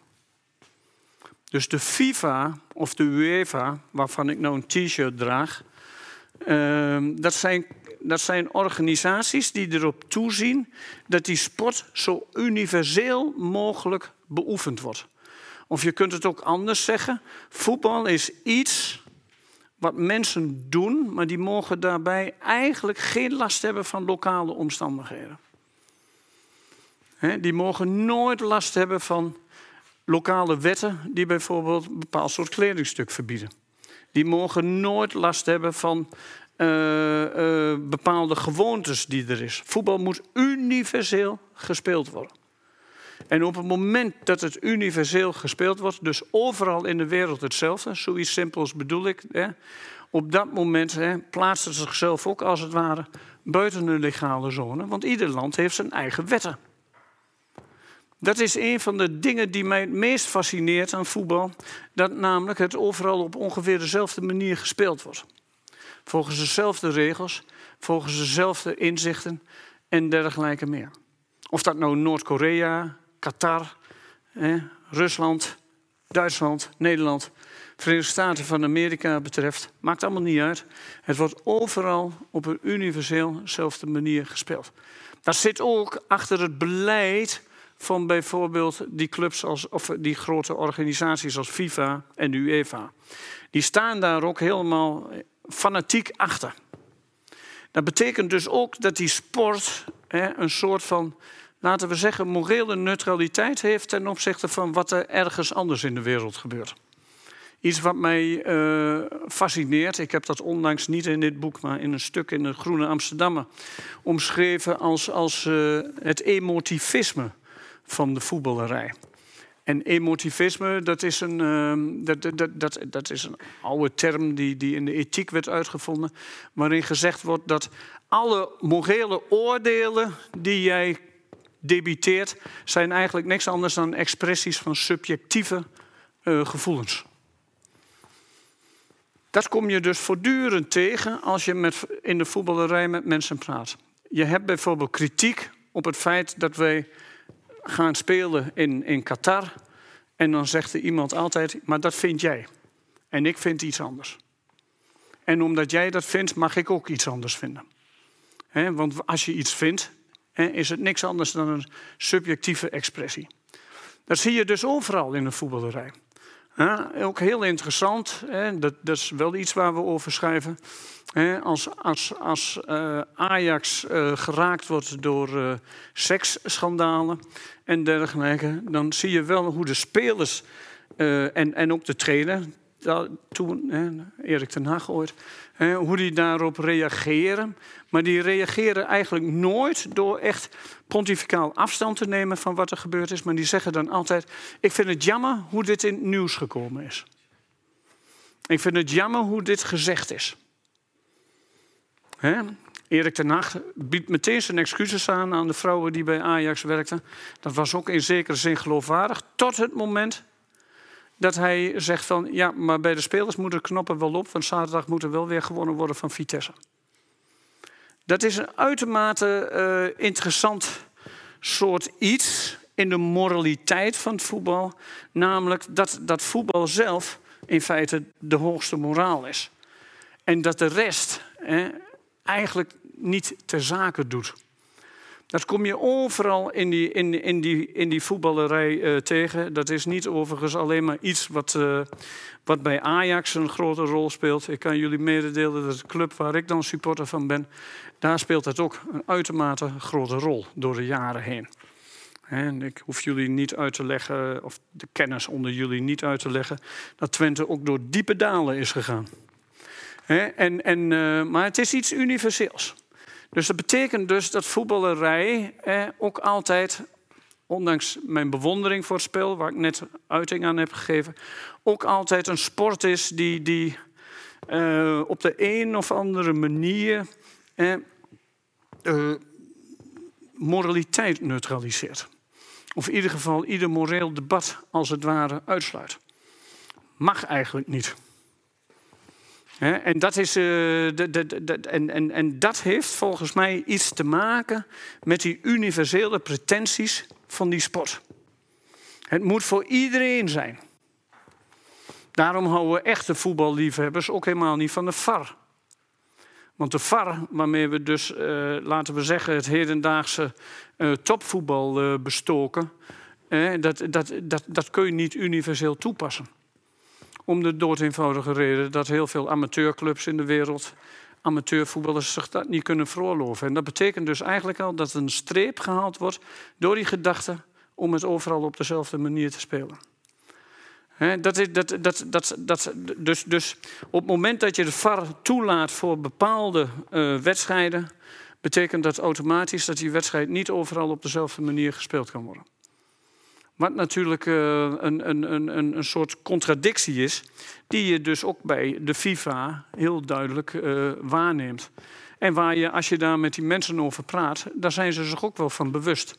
Dus de FIFA of de UEFA, waarvan ik nou een t-shirt draag, uh, dat zijn dat zijn organisaties die erop toezien dat die sport zo universeel mogelijk beoefend wordt. Of je kunt het ook anders zeggen. Voetbal is iets wat mensen doen, maar die mogen daarbij eigenlijk geen last hebben van lokale omstandigheden. die mogen nooit last hebben van lokale wetten die bijvoorbeeld een bepaald soort kledingstuk verbieden. Die mogen nooit last hebben van uh, uh, bepaalde gewoontes die er is. Voetbal moet universeel gespeeld worden. En op het moment dat het universeel gespeeld wordt, dus overal in de wereld hetzelfde, zoiets simpels bedoel ik, hè, op dat moment hè, plaatst het zichzelf ook als het ware buiten een legale zone, want ieder land heeft zijn eigen wetten. Dat is een van de dingen die mij het meest fascineert aan voetbal, dat namelijk het overal op ongeveer dezelfde manier gespeeld wordt. Volgens dezelfde regels, volgens dezelfde inzichten en dergelijke meer. Of dat nou Noord-Korea, Qatar, Rusland, Duitsland, Nederland. Verenigde Staten van Amerika betreft. Maakt allemaal niet uit. Het wordt overal op een universeelzelfde manier gespeeld. Dat zit ook achter het beleid van bijvoorbeeld die clubs als, of die grote organisaties als FIFA en UEFA. Die staan daar ook helemaal fanatiek achter. Dat betekent dus ook dat die sport hè, een soort van, laten we zeggen, morele neutraliteit heeft ten opzichte van wat er ergens anders in de wereld gebeurt. Iets wat mij uh, fascineert, ik heb dat onlangs niet in dit boek, maar in een stuk in de Groene Amsterdammer omschreven als, als uh, het emotivisme van de voetballerij. En emotivisme, dat is een, uh, dat, dat, dat, dat is een oude term die, die in de ethiek werd uitgevonden, waarin gezegd wordt dat alle morele oordelen die jij debiteert, zijn eigenlijk niks anders dan expressies van subjectieve uh, gevoelens. Dat kom je dus voortdurend tegen als je met, in de voetballerij met mensen praat. Je hebt bijvoorbeeld kritiek op het feit dat wij gaan spelen in, in Qatar. En dan zegt er iemand altijd, maar dat vind jij. En ik vind iets anders. En omdat jij dat vindt, mag ik ook iets anders vinden. want als je iets vindt, is het niks anders dan een subjectieve expressie. Dat zie je dus overal in de voetballerij. Ja, ook heel interessant, dat, dat, is wel iets waar we over schrijven. Als als, als uh, Ajax uh, geraakt wordt door uh, seksschandalen en dergelijke, dan zie je wel hoe de spelers en, en ook de trainer, toen, hè, Erik ten Hag ooit, hoe die daarop reageren. Maar die reageren eigenlijk nooit door echt pontificaal afstand te nemen van wat er gebeurd is. Maar die zeggen dan altijd: Ik vind het jammer hoe dit in het nieuws gekomen is. Ik vind het jammer hoe dit gezegd is. Hè? Erik ten Hag biedt meteen zijn excuses aan aan de vrouwen die bij Ajax werkten. Dat was ook in zekere zin geloofwaardig, tot het moment dat hij zegt van... ja, maar bij de spelers moeten de knoppen wel op... want zaterdag moet er wel weer gewonnen worden van Vitesse. Dat is een uitermate uh, interessant soort iets in de moraliteit van het voetbal. Namelijk dat, dat voetbal zelf in feite de hoogste moraal is. En dat de rest hè, eigenlijk niet ter zake doet. Dat kom je overal in die, in, in die, in die voetballerij uh, tegen. Dat is niet overigens alleen maar iets wat, uh, wat bij Ajax een grote rol speelt. Ik kan jullie mededelen dat de club waar ik dan supporter van ben, daar speelt dat ook een uitermate grote rol door de jaren heen. En ik hoef jullie niet uit te leggen, of de kennis onder jullie niet uit te leggen, dat Twente ook door diepe dalen is gegaan. En, en, uh, maar het is iets universeels. Dus dat betekent dus dat voetballerij eh, ook altijd, ondanks mijn bewondering voor het spel, waar ik net uiting aan heb gegeven, ook altijd een sport is die, die uh, op de een of andere manier eh, moraliteit neutraliseert. Of in ieder geval ieder moreel debat als het ware uitsluit. Mag eigenlijk niet en, dat is, de, en, en, en dat heeft volgens mij iets te maken met die universele pretenties van die sport. Het moet voor iedereen zijn. Daarom houden echte voetballiefhebbers ook helemaal niet van de VAR. Want de VAR, waarmee we dus, uh, laten we zeggen, het hedendaagse uh, topvoetbal bestoken, dat, dat, dat, dat kun je niet universeel toepassen. Om de dood eenvoudige reden dat heel veel amateurclubs in de wereld, amateurvoetballers, zich dat niet kunnen veroorloven. En dat betekent dus eigenlijk al dat een streep gehaald wordt door die gedachte om het overal op dezelfde manier te spelen. dat is, dat, dat, dat, dat, dus, dus op het moment dat je de VAR toelaat voor bepaalde uh, wedstrijden, betekent dat automatisch dat die wedstrijd niet overal op dezelfde manier gespeeld kan worden. Wat natuurlijk uh, een, een, een, een soort contradictie is, die je dus ook bij de FIFA heel duidelijk uh, waarneemt. En waar je, als je daar met die mensen over praat, daar zijn ze zich ook wel van bewust.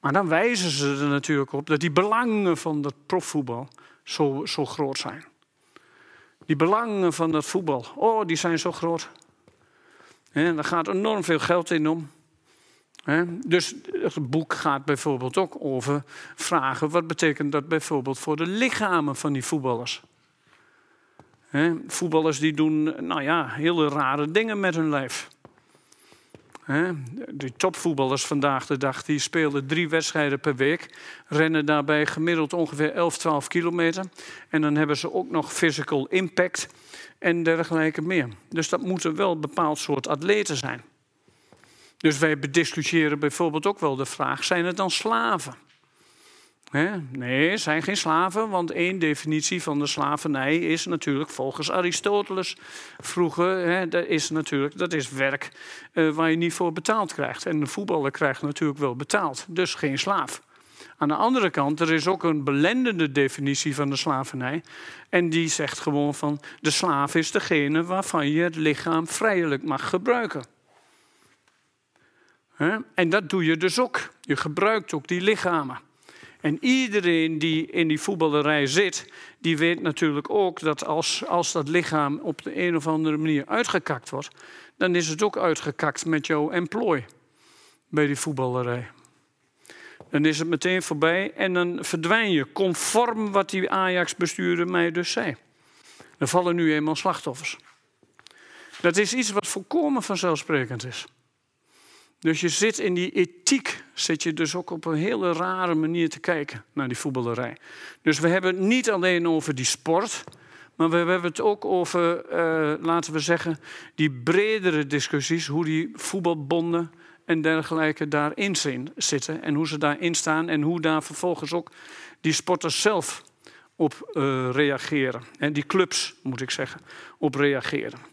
Maar dan wijzen ze er natuurlijk op dat die belangen van dat profvoetbal zo, zo groot zijn. Die belangen van dat voetbal, oh, die zijn zo groot. En daar gaat enorm veel geld in om. Dus het boek gaat bijvoorbeeld ook over vragen: wat betekent dat bijvoorbeeld voor de lichamen van die voetballers? Voetballers die doen nou ja, hele rare dingen met hun lijf. Die topvoetballers vandaag de dag die spelen drie wedstrijden per week. Rennen daarbij gemiddeld ongeveer 11, 12 kilometer. En dan hebben ze ook nog physical impact en dergelijke meer. Dus dat moeten wel een bepaald soort atleten zijn. Dus wij bediscussiëren bijvoorbeeld ook wel de vraag: zijn het dan slaven? Nee, zijn geen slaven, want één definitie van de slavernij is natuurlijk volgens Aristoteles vroeger, dat is natuurlijk dat is werk uh, waar je niet voor betaald krijgt. En een voetballer krijgt natuurlijk wel betaald, dus geen slaaf. Aan de andere kant, er is ook een belendende definitie van de slavernij. En die zegt gewoon van de slaaf is degene waarvan je het lichaam vrijelijk mag gebruiken. En dat doe je dus ook. Je gebruikt ook die lichamen. En iedereen die in die voetballerij zit, die weet natuurlijk ook dat als, als dat lichaam op de een of andere manier uitgekakt wordt, dan is het ook uitgekakt met jouw employ bij die voetballerij. Dan is het meteen voorbij en dan verdwijn je conform wat die Ajax-bestuurder mij dus zei. Er vallen nu eenmaal slachtoffers. Dat is iets wat volkomen vanzelfsprekend is. Dus je zit in die ethiek, zit je dus ook op een hele rare manier te kijken naar die voetballerij. Dus we hebben het niet alleen over die sport, maar we hebben het ook over, uh, laten we zeggen, die bredere discussies, hoe die voetbalbonden en dergelijke daarin zitten en hoe ze daarin staan en hoe daar vervolgens ook die sporters zelf op uh, reageren. En die clubs, moet ik zeggen, op reageren.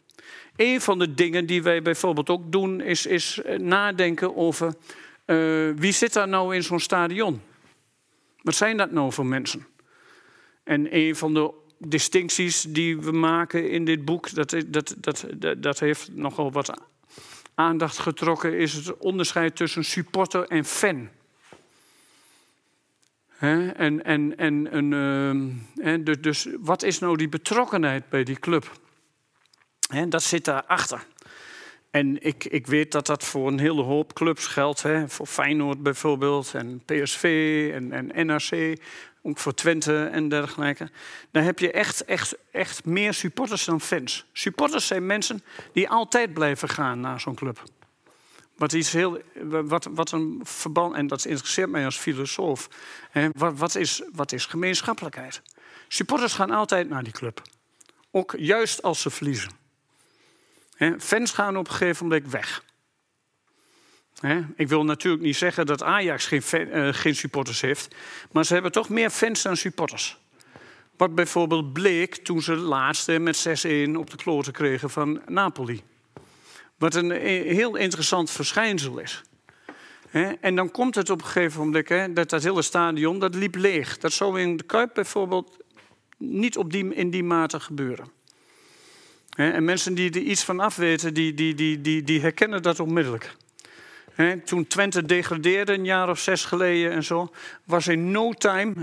Een van de dingen die wij bijvoorbeeld ook doen, is, is eh, nadenken over uh, wie zit daar nou in zo'n stadion? Wat zijn dat nou voor mensen? En een van de distincties die we maken in dit boek, dat, dat, dat, dat, heeft nogal wat aandacht getrokken, is het onderscheid tussen supporter en fan. En, en, en, uh, dus, dus wat is nou die betrokkenheid bij die club? He, dat zit daarachter. En ik, ik weet dat dat voor een hele hoop clubs geldt. Hè. Voor Feyenoord bijvoorbeeld, en PSV en, en NRC, ook voor Twente en dergelijke. Dan heb je echt, echt, echt meer supporters dan fans. Supporters zijn mensen die altijd blijven gaan naar zo'n club. Wat, iets heel, wat, wat een verband, en dat interesseert mij als filosoof. Hè, wat, wat, is, wat is gemeenschappelijkheid? Supporters gaan altijd naar die club. Ook juist als ze verliezen. Fans gaan op een gegeven moment weg. Ik wil natuurlijk niet zeggen dat Ajax geen, eh, geen supporters heeft, maar ze hebben toch meer fans dan supporters. Wat bijvoorbeeld bleek toen ze laatste met 6-1 op de kloten kregen van Napoli. Wat een eh, heel interessant verschijnsel is. En dan komt het op een gegeven moment dat dat hele stadion dat liep leeg. Dat zou in de Kuip bijvoorbeeld niet op die, in die mate gebeuren. En mensen die er iets van afweten, die, die, die, die, die herkennen dat onmiddellijk. Toen Twente degradeerde een jaar of zes geleden en zo, was in no time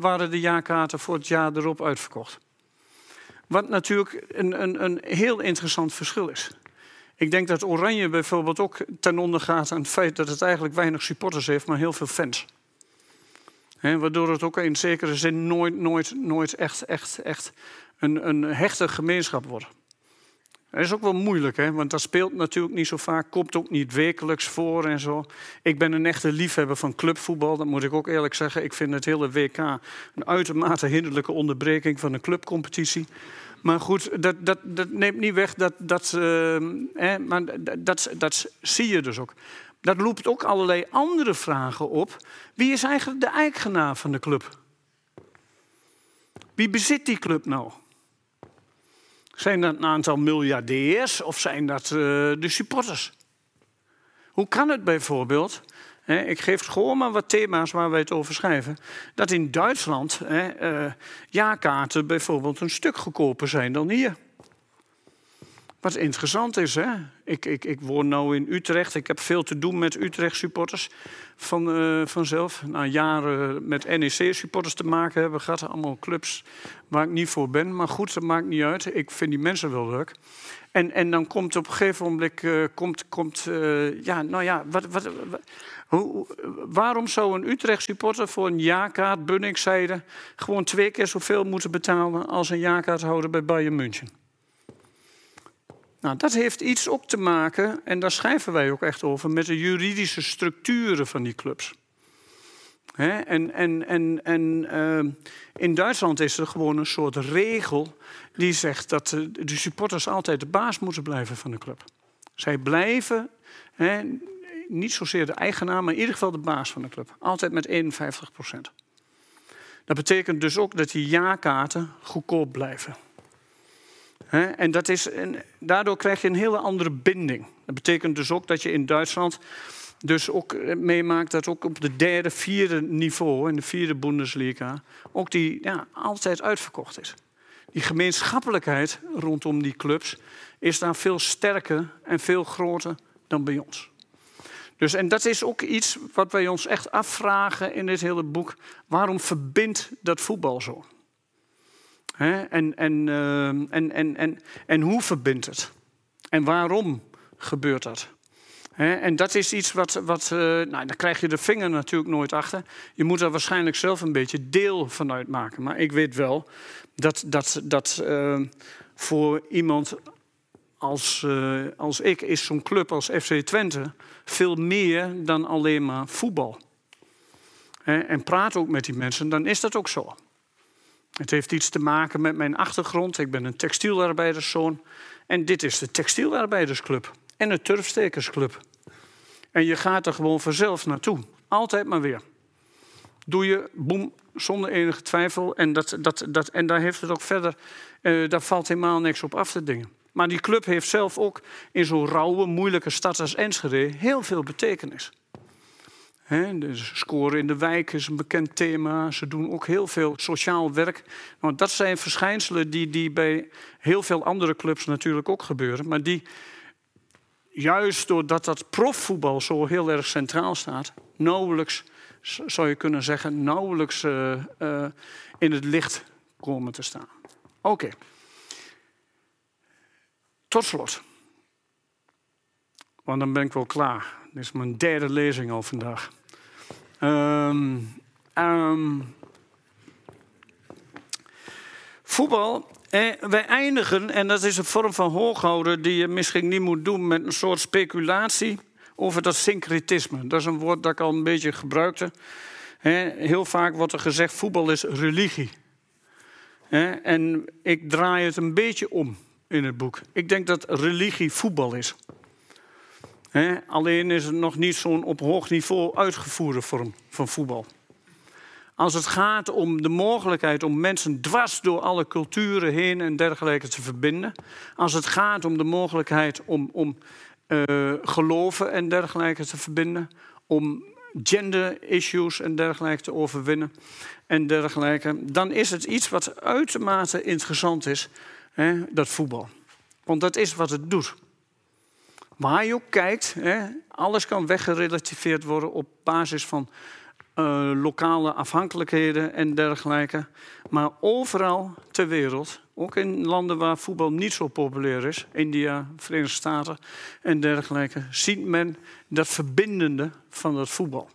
waren de jaarkaarten voor het jaar erop uitverkocht. Wat natuurlijk een, een, een heel interessant verschil is. Ik denk dat Oranje bijvoorbeeld ook ten onder gaat aan het feit dat het eigenlijk weinig supporters heeft, maar heel veel fans. waardoor het ook in zekere zin nooit, nooit, nooit echt, echt, echt een, een hechte gemeenschap worden. Dat is ook wel moeilijk, hè? want dat speelt natuurlijk niet zo vaak, komt ook niet wekelijks voor en zo. Ik ben een echte liefhebber van clubvoetbal, dat moet ik ook eerlijk zeggen. Ik vind het hele WK een uitermate hinderlijke onderbreking van een clubcompetitie. Maar goed, dat, dat, dat neemt niet weg dat, dat, uh, hè, maar dat, dat zie je dus ook. Dat roept ook allerlei andere vragen op. Wie is eigenlijk de eigenaar van de club? Wie bezit die club nou? Zijn dat een aantal miljardairs of zijn dat uh, de supporters? Hoe kan het bijvoorbeeld, ik geef gewoon maar wat thema's waar wij het over schrijven, dat in Duitsland hè, uh, jaarkaarten bijvoorbeeld een stuk goedkoper zijn dan hier? Wat interessant is, hè? Ik, ik, ik woon nu in Utrecht. Ik heb veel te doen met Utrecht-supporters van, uh, vanzelf. Na jaren met NEC-supporters te maken hebben gehad. Allemaal clubs waar ik niet voor ben. Maar goed, dat maakt niet uit. Ik vind die mensen wel leuk. En, en dan komt op een gegeven moment... Uh, komt, komt, uh, ja, nou ja, wat, wat, hoe, waarom zou een Utrecht-supporter voor een jaarkaart, Bunningszijde... gewoon twee keer zoveel moeten betalen als een jaarkaarthouder bij Bayern München? Nou, dat heeft iets ook te maken, en daar schrijven wij ook echt over, met de juridische structuren van die clubs. en en, en, en uh, in Duitsland is er gewoon een soort regel die zegt dat de supporters altijd de baas moeten blijven van de club. Zij blijven, niet zozeer de eigenaar, maar in ieder geval de baas van de club. Altijd met 51 procent. Dat betekent dus ook dat die jaarkaarten goedkoop blijven. En, dat is, en daardoor krijg je een hele andere binding. Dat betekent dus ook dat je in Duitsland dus ook eh, meemaakt dat ook op de derde, vierde niveau, in de vierde Bundesliga, ook die ja, altijd uitverkocht is. Die gemeenschappelijkheid rondom die clubs is daar veel sterker en veel groter dan bij ons. Dus, en dat is ook iets wat wij ons echt afvragen in dit hele boek. Waarom verbindt dat voetbal zo? En, en, ehm, en, en, en, en hoe verbindt het? En waarom gebeurt dat? En dat is iets wat, wat uh, nou, daar krijg je de vinger natuurlijk nooit achter. Je moet er waarschijnlijk zelf een beetje deel van uitmaken. Maar ik weet wel dat, dat, dat uh, voor iemand als, uh, als ik is zo'n club als FC Twente veel meer dan alleen maar voetbal. En praat ook met die mensen, dan is dat ook zo. Het heeft iets te maken met mijn achtergrond. Ik ben een textielarbeiderszoon. En dit is de textielarbeidersclub. En de turfstekersclub. En je gaat er gewoon vanzelf naartoe. Altijd maar weer. Doe je, boem, zonder enige twijfel. En, dat, dat, dat, en daar heeft het ook verder, uh, daar valt helemaal niks op af te dingen. Maar die club heeft zelf ook in zo'n rauwe, moeilijke stad als Enschede heel veel betekenis. He, dus scoren in de wijk is een bekend thema. Ze doen ook heel veel sociaal werk. Want dat zijn verschijnselen die, die bij heel veel andere clubs natuurlijk ook gebeuren. Maar die, juist doordat dat profvoetbal zo heel erg centraal staat, nauwelijks, zou je kunnen zeggen, nauwelijks uh, uh, in het licht komen te staan. Oké. Tot slot. Want dan ben ik wel klaar. Dit is mijn derde lezing al vandaag. Um, um, voetbal. Eh, wij eindigen, en dat is een vorm van hooghouden die je misschien niet moet doen met een soort speculatie over dat syncretisme. Dat is een woord dat ik al een beetje gebruikte. heel vaak wordt er gezegd: voetbal is religie. en ik draai het een beetje om in het boek. Ik denk dat religie voetbal is alleen is het nog niet zo'n op hoog niveau uitgevoerde vorm van voetbal. Als het gaat om de mogelijkheid om mensen dwars door alle culturen heen en dergelijke te verbinden. Als het gaat om de mogelijkheid om, om uh, geloven en dergelijke te verbinden. Om gender issues en dergelijke te overwinnen en dergelijke. Dan is het iets wat uitermate interessant is, dat voetbal. Want dat is wat het doet. Waar je ook kijkt, hè, alles kan weggerelativeerd worden op basis van uh, lokale afhankelijkheden en dergelijke. Maar overal ter wereld, ook in landen waar voetbal niet zo populair is, India, Verenigde Staten en dergelijke, ziet men dat verbindende van dat voetbal.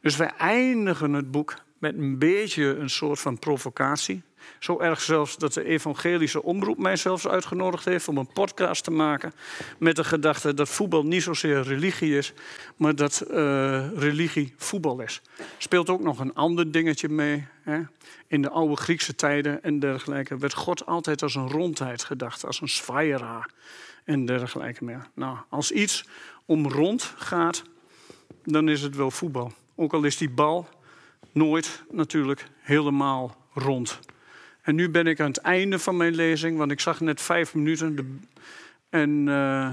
Dus wij eindigen het boek met een beetje een soort van provocatie. Zo erg zelfs dat de evangelische omroep mij zelfs uitgenodigd heeft om een podcast te maken. Met de gedachte dat voetbal niet zozeer religie is, maar dat uh, religie voetbal is. Speelt ook nog een ander dingetje mee. Hè? In de oude Griekse tijden en dergelijke werd God altijd als een rondheid gedacht, als een sfaira en dergelijke meer. Nou, als iets om rond gaat, dan is het wel voetbal. Ook al is die bal nooit natuurlijk helemaal rond. En nu ben ik aan het einde van mijn lezing, want ik zag net vijf minuten. De, en uh,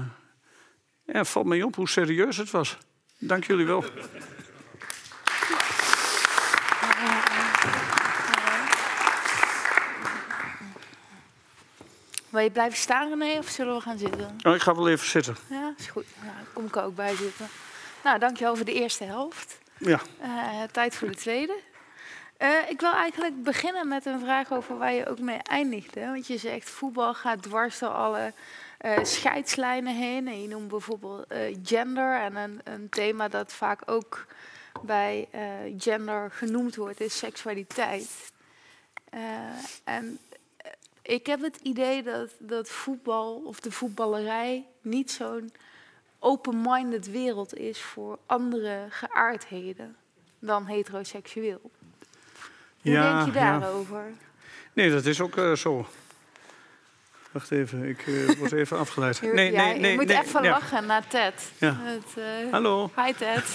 ja, valt mij op hoe serieus het was. Dank jullie wel. Wil je blijven staan, René, of zullen we gaan zitten? Oh, ik ga wel even zitten. Ja, is goed. Nou, dan kom ik er ook bij zitten. Nou, dankjewel voor de eerste helft. Ja. Eh, tijd voor de tweede. Eh, ik wil eigenlijk beginnen met een vraag over waar je ook mee eindigde. Want je zegt voetbal gaat dwars door alle eh, scheidslijnen heen. En je noemt bijvoorbeeld eh, gender. En een, een thema dat vaak ook bij gender genoemd wordt is seksualiteit. En ik heb het idee dat, dat voetbal of de voetballerij niet zo'n open-minded wereld is voor andere geaardheden dan heteroseksueel. Hoe Ja, denk je ja. daarover? Nee, dat is ook eh, zo. Wacht even, ik eh, word even afgeleid. Nee, nee, nee. je moet nee, even ja. lachen naar Ted. Ja. Het, eh, Hallo. Hi Ted.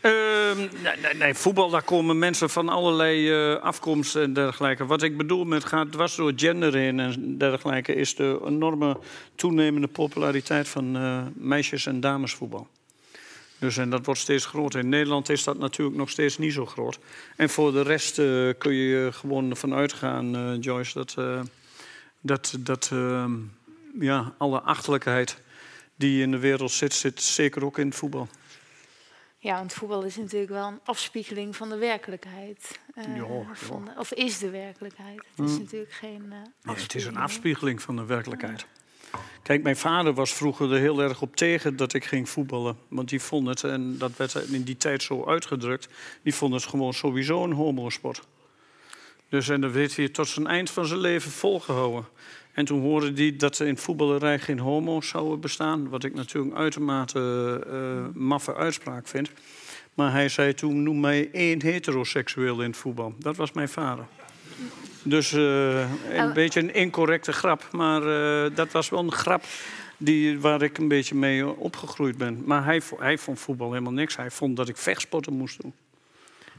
Ehm, nee, nee, nee, voetbal, daar komen mensen van allerlei afkomsten en dergelijke. Wat ik bedoel met gaat dwars door gender heen en dergelijke... is de enorme toenemende populariteit van meisjes- en damesvoetbal. Dus en dat wordt steeds groter. In Nederland is dat natuurlijk nog steeds niet zo groot. En voor de rest eh, kun je gewoon vanuit gaan, eh, Joyce, dat, eh, dat, dat ja, alle achterlijkheid die in de wereld zit, zit zeker ook in het voetbal. Ja, want voetbal is natuurlijk wel een afspiegeling van de werkelijkheid. Ja, ja. de- of is de werkelijkheid. Het is Hmm. natuurlijk geen. Nee, het is een afspiegeling. afspiegeling van de werkelijkheid. Kijk, mijn vader was vroeger er heel erg op tegen dat ik ging voetballen. Want die vond het, en dat werd in die tijd zo uitgedrukt... die vond het gewoon sowieso een homosport. Dus en dat heeft hij tot zijn eind van zijn leven volgehouden. En toen hoorde hij dat er in voetballerij geen homo's zouden bestaan... wat ik natuurlijk uitermate eh, maffe uitspraak vind. Maar hij zei toen, noem mij één heteroseksueel in het voetbal. Dat was mijn vader. Dus eh, een En- beetje een incorrecte grap. Maar eh, dat was wel een grap die, waar ik een beetje mee opgegroeid ben. Maar hij, hij vond voetbal helemaal niks. Hij vond dat ik vechtsporten moest doen.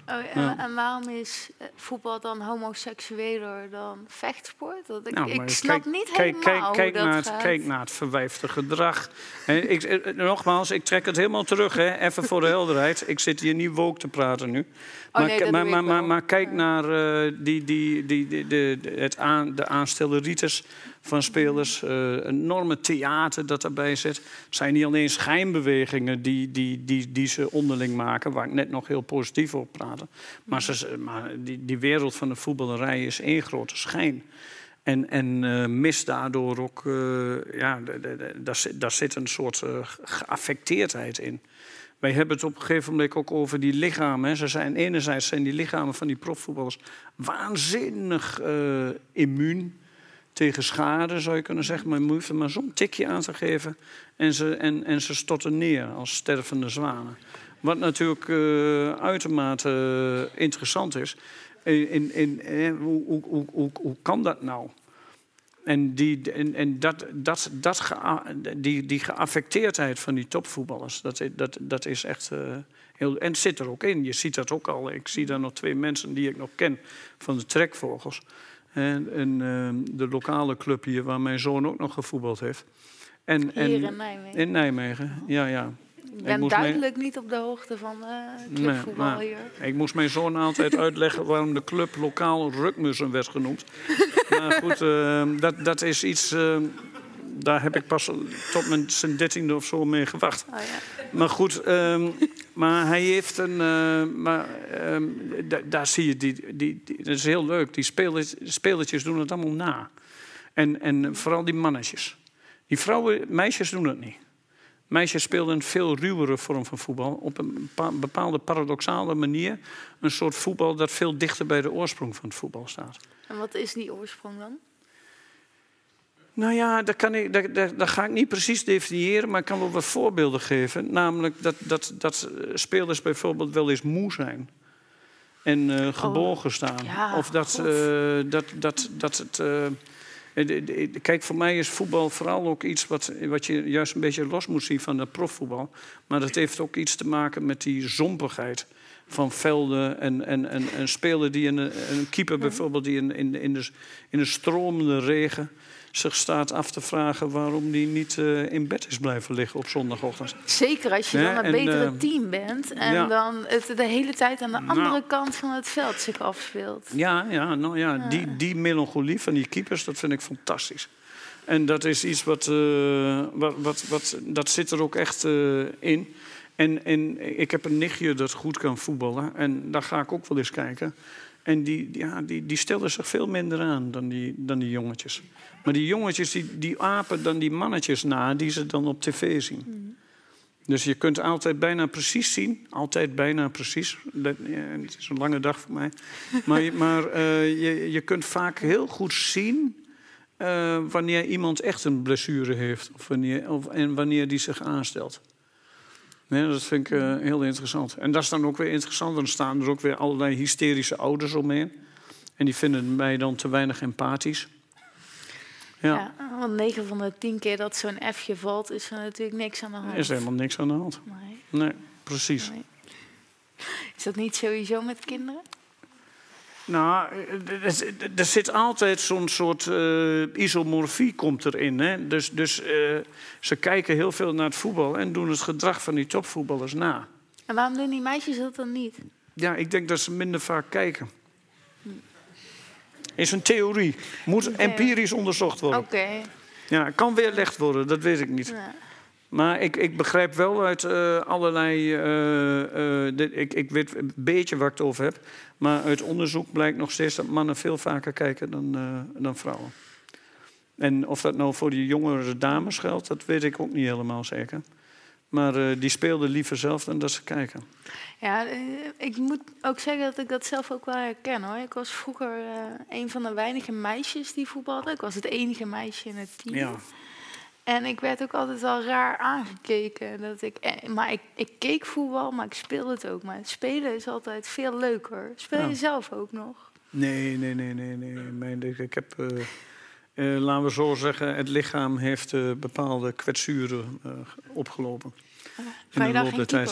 Oh, en, Ja. en waarom is eh, voetbal dan homoseksueler dan vechtsport? Dat ik, Nou, ik snap kijk, niet kijk, helemaal kijk, kijk, dat naar het, gaat. kijk naar het verwijfde gedrag. Ik, eh, nogmaals, ik trek het helemaal terug. Hè, even voor de helderheid. Ik zit hier niet woke te praten nu. maar, Oh, nee, maar, kijk naar eh, die, die, die, die, de, het aan, de aanstelleritis van spelers. eh, een enorme theater dat daarbij zit. Het zijn niet alleen schijnbewegingen die, die, die, die ze onderling maken... waar ik net nog heel positief op praatte. Maar, ze, maar die, die wereld van de voetballerij is één grote schijn. En, en eh, mist daardoor ook... eh, ja, daar, zit, daar zit een soort eh, geaffecteerdheid in. Wij hebben het op een gegeven moment ook over die lichamen. Ze zijn, enerzijds zijn die lichamen van die profvoetballers waanzinnig immuun tegen schade, zou je kunnen zeggen. Maar er maar zo'n tikje aan te geven en ze, en, en ze storten neer als stervende zwanen. Wat natuurlijk eh, uitermate eh, interessant is. In, in, in, eh, hoe, hoe, hoe, hoe, kan dat nou? En, die, en, en dat, dat, dat die, die geaffecteerdheid van die topvoetballers, dat, dat, dat is echt eh, heel. En het zit er ook in. Je ziet dat ook al. Ik zie daar nog twee mensen die ik nog ken van de Trekvogels. En, en ehm, de lokale club hier, waar mijn zoon ook nog gevoetbald heeft. En, Hier en, in Nijmegen. in Nijmegen, ja, ja. ik ben duidelijk niet op de hoogte van eh clubvoetbal hier. Ik moest mijn zoon altijd uitleggen waarom de club lokaal Rukmussen werd genoemd. maar goed, ehm, dat, dat is iets. ehm, daar heb ik pas tot mijn zijn dertiende of zo mee gewacht. Oh, ja. Maar goed, ehm, maar hij heeft een. eh, maar ehm, da- daar zie je, die, die, die, dat is heel leuk. Die spelertjes doen het allemaal na. En, en vooral die mannetjes. Die vrouwen, meisjes doen dat niet. Meisjes speelden een veel ruwere vorm van voetbal. Op een bepa- bepaalde paradoxale manier. Een soort voetbal dat veel dichter bij de oorsprong van het voetbal staat. En wat is die oorsprong dan? Nou ja, dat, kan ik, dat, dat, dat ga ik niet precies definiëren, maar ik kan wel wat voorbeelden geven. Namelijk dat, dat, dat spelers bijvoorbeeld wel eens moe zijn. En eh, gebogen staan. Oh, ja, of dat, eh, dat, dat, dat het. eh, kijk, voor mij is voetbal vooral ook iets wat, wat je juist een beetje los moet zien van het profvoetbal. Maar dat heeft ook iets te maken met die zompigheid van velden en, en, en, en spelen die een, een keeper bijvoorbeeld die in, in, in, de, in de stromende regen zich staat af te vragen waarom die niet uh, in bed is blijven liggen op zondagochtend. Zeker als je dan een betere uh, team bent en ja. dan het de hele tijd aan de andere nou, kant van het veld zich afspeelt. Ja, ja, nou ja, ja. Die, die melancholie van die keepers, dat vind ik fantastisch. En dat is iets wat, uh, wat, wat, wat, dat zit er ook echt in. En, en ik heb een nichtje dat goed kan voetballen. En daar ga ik ook wel eens kijken. En die, ja, die, die stellen zich veel minder aan dan die, dan die jongetjes. Maar die jongetjes die, die apen dan die mannetjes na die ze dan op tv zien. Mm. Dus je kunt altijd bijna precies zien. Altijd bijna precies. Dat, ja, het is een lange dag voor mij. maar maar uh, je, je kunt vaak heel goed zien... Uh, wanneer iemand echt een blessure heeft. Of wanneer, of, en wanneer die zich aanstelt. Nee, dat vind ik uh, heel interessant. En dat is dan ook weer interessant. Dan staan er ook weer allerlei hysterische ouders omheen. En die vinden mij dan te weinig empathisch. Ja. ja want 9 van de 10 keer dat zo'n F'je valt, is er natuurlijk niks aan de hand. Er is helemaal niks aan de hand. Nee, nee precies. Nee. Is dat niet sowieso met kinderen? Nou, er zit altijd zo'n soort uh, isomorfie komt erin. Hè? Dus, dus uh, ze kijken heel veel naar het voetbal en doen het gedrag van die topvoetballers na. En waarom doen die meisjes dat dan niet? Ja, ik denk dat ze minder vaak kijken. Is een theorie. Moet empirisch onderzocht worden. Oké. Ja, kan weerlegd worden, dat weet ik niet. Ja. Maar ik, ik begrijp wel uit uh, allerlei. Uh, uh, dit, ik, ik weet een beetje waar ik het over heb. Maar uit onderzoek blijkt nog steeds dat mannen veel vaker kijken dan, dan vrouwen. En of dat nou voor die jongere dames geldt, dat weet ik ook niet helemaal zeker. Maar die speelden liever zelf dan dat ze kijken. Ja, ik moet ook zeggen dat ik dat zelf ook wel herken hoor. Ik was vroeger een van de weinige meisjes die voetbalden. Ik was het enige meisje in het team. Ja. En ik werd ook altijd al raar aangekeken. Dat ik, eh, maar ik, ik keek voetbal, maar ik speelde het ook. Maar spelen is altijd veel leuker. Speel je zelf ook nog? Nee, nee, nee, nee. nee. Mijn, ik heb, uh, uh, laten we zo zeggen, het lichaam heeft uh, bepaalde kwetsuren opgelopen.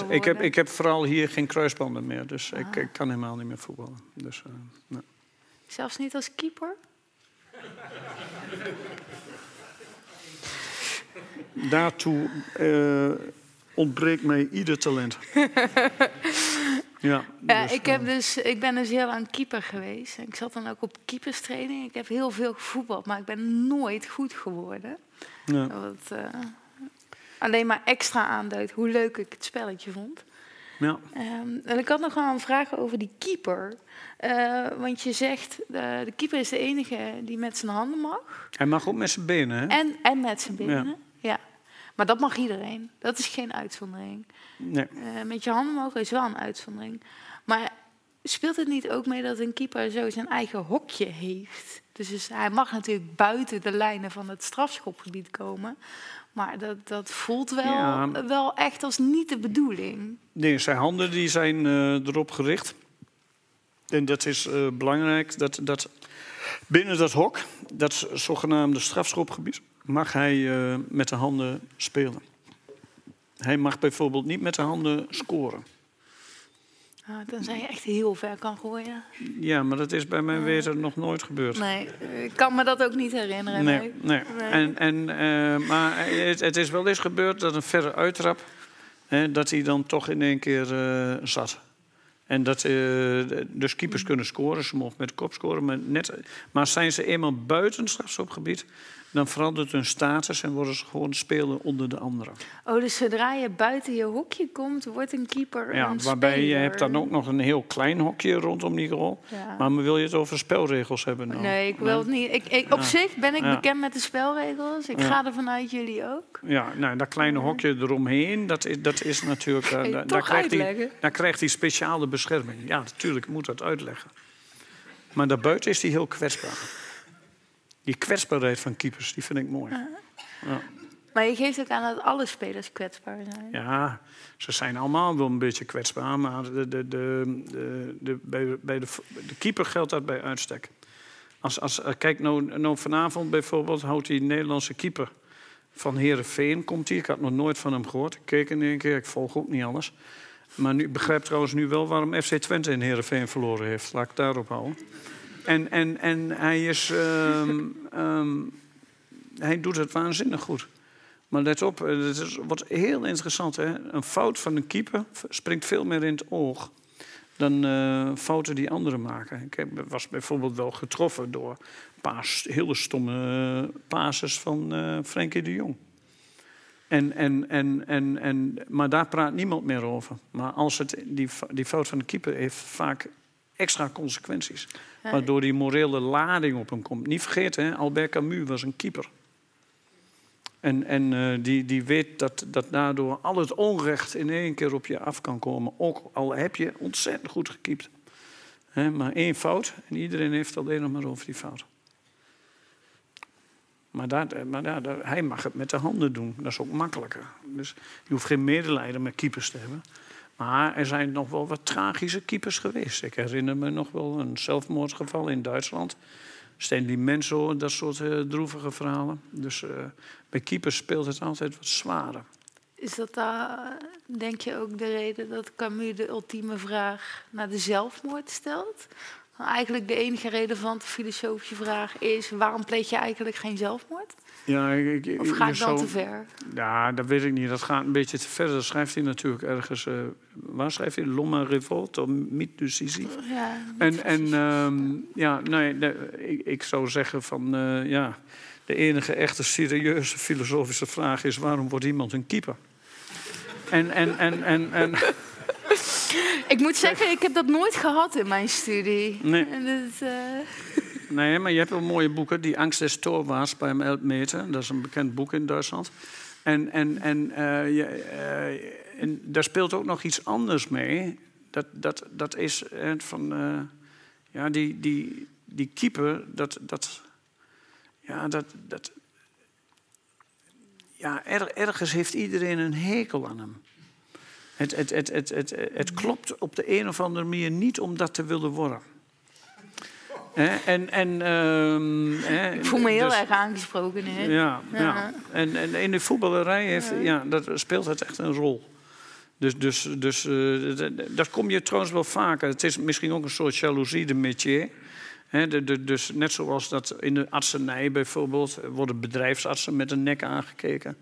Ik heb, ik heb vooral hier geen kruisbanden meer, dus ah. ik, ik, kan helemaal niet meer voetballen. Dus, nou. Zelfs niet als keeper? Daartoe uh, ontbreekt mij ieder talent. ja, dus, ik, heb eh, dus, ik ben dus heel lang keeper geweest. Ik zat dan ook op keeperstraining. Ik heb heel veel gevoetbald, maar ik ben nooit goed geworden. Ja. Uh, alleen maar extra aanduidt hoe leuk ik het spelletje vond. Ja. Um, en ik had nog wel een vraag over die keeper. Uh, want je zegt, uh, de keeper is de enige die met zijn handen mag. Hij mag ook met zijn benen, hè? En, en met zijn benen. Ja. Ja, maar dat mag iedereen. Dat is geen uitzondering. Nee. Uh, met je handen mogen is wel een uitzondering. Maar speelt het niet ook mee dat een keeper zo zijn eigen hokje heeft? Dus, dus hij mag natuurlijk buiten de lijnen van het strafschopgebied komen. Maar dat, dat voelt wel, wel echt als niet de bedoeling. Nee, zijn handen die zijn uh, erop gericht. En dat is uh, belangrijk dat, dat binnen dat hok, dat zogenaamde strafschopgebied, mag hij uh, met de handen spelen. Hij mag bijvoorbeeld niet met de handen scoren. Ah, dan zijn je echt heel ver kan gooien. Ja, maar dat is bij mijn weten nog nooit gebeurd. Nee, ik kan me dat ook niet herinneren. Nee, nee. nee. En, en, uh, maar het, het, is wel eens gebeurd dat een verre uittrap... Hè, dat hij dan toch in één keer uh, zat. En dat, uh, dus keepers kunnen scoren, ze mogen met de kop scoren. Maar, net, maar zijn ze eenmaal buiten strafschopgebied dan verandert hun status en worden ze gewoon spelen onder de anderen. Oh, dus zodra je buiten je hokje komt, wordt een keeper ja, waarbij je hebt dan ook nog een heel klein hokje rondom die goal. Ja. Maar wil je het over spelregels hebben? Nou? Nee, ik wil het niet. Ik, ik, op zich ben ik bekend met de spelregels. Ik ga er vanuit jullie ook. Ja, nou, dat kleine hokje eromheen, dat is, dat is natuurlijk... Uh, daar, krijgt hij, daar krijgt hij speciale bescherming. Ja, natuurlijk moet dat uitleggen. Maar daarbuiten is hij heel kwetsbaar. Die kwetsbaarheid van keepers, die vind ik mooi. Ja. Maar je geeft ook aan dat alle spelers kwetsbaar zijn. Ja, ze zijn allemaal wel een beetje kwetsbaar. Maar de, de, de, de, bij, bij de, de keeper geldt dat bij uitstek. Als, als, eh, kijk, nou, nou vanavond bijvoorbeeld houdt die Nederlandse keeper van Herenveen komt hier. Ik had nog nooit van hem gehoord. Ik keek in één keer, ik volg ook niet alles. Maar nu, ik begrijp trouwens nu wel waarom FC Twente in Heerenveen verloren heeft. Laat ik daarop houden. En, en, en hij, is, ehm, ehm, hij doet het waanzinnig goed. Maar let op, eh, het is, wordt heel interessant. Hè? Een fout van een keeper springt veel meer in het oog dan uh, fouten die anderen maken. Ik heb, was bijvoorbeeld wel getroffen door paar hele stomme passes van uh, Frenkie de Jong. En, en, en, en, en, maar daar praat niemand meer over. Maar als het, die, die fout van de keeper heeft vaak extra consequenties. Waardoor die morele lading op hem komt. Niet vergeten, hè, Albert Camus was een keeper. En, en uh, die, die weet dat, dat daardoor al het onrecht in één keer op je af kan komen. Ook al heb je ontzettend goed gekiept. maar één fout en iedereen heeft alleen nog maar over die fout. Maar, daar, maar daar, daar, hij mag het met de handen doen. Dat is ook makkelijker. Dus je hoeft geen medelijden met keepers te hebben. Maar er zijn nog wel wat tragische keepers geweest. Ik herinner me nog wel een zelfmoordgeval in Duitsland. Stanley Menzo, dat soort uh, droevige verhalen. Dus uh, bij keepers speelt het altijd wat zwaarder. Is dat daar, denk je, ook de reden dat Camus de ultieme vraag naar de zelfmoord stelt? Eigenlijk de enige relevante filosofische vraag is: waarom pleeg je eigenlijk geen zelfmoord? Ja, ik, of gaat het dan te ver? Ja, dat weet ik niet. Dat gaat een beetje te ver. Dat schrijft hij natuurlijk ergens. Uh, waar schrijft hij? L'homme revolte of mythe du. Ja, en en um, ja, nee, de, ik, ik, zou zeggen van uh, ja, de enige echte serieuze filosofische vraag is: waarom wordt iemand een keeper? En en en en. en ik moet zeggen, ik heb dat nooit gehad in mijn studie. Nee. Uh... Nee, maar je hebt wel mooie boeken. Die Angst des Torwaars bij Elfmeter. Dat is een bekend boek in Duitsland. En, en, en, uh, je, uh, en daar speelt ook nog iets anders mee. Dat, dat, dat is van... Ja, die, die, die keeper, dat... dat ja, dat... dat ja, er, ergens heeft iedereen een hekel aan hem. Het, het, het, het, het, het klopt op de een of andere manier niet om dat te willen worden. en, en, uh, ik voel me heel dus, erg aangesproken. Hè? Ja, ja. ja. En, en, in de voetballerij heeft, ja. ja. dat speelt het echt een rol. Dus, dus, dus uh, dat, dat kom je trouwens wel vaker. Het is misschien ook een soort jaloezie, de métier. He, de, de, dus net zoals dat in de artsenij bijvoorbeeld... worden bedrijfsartsen met een nek aangekeken.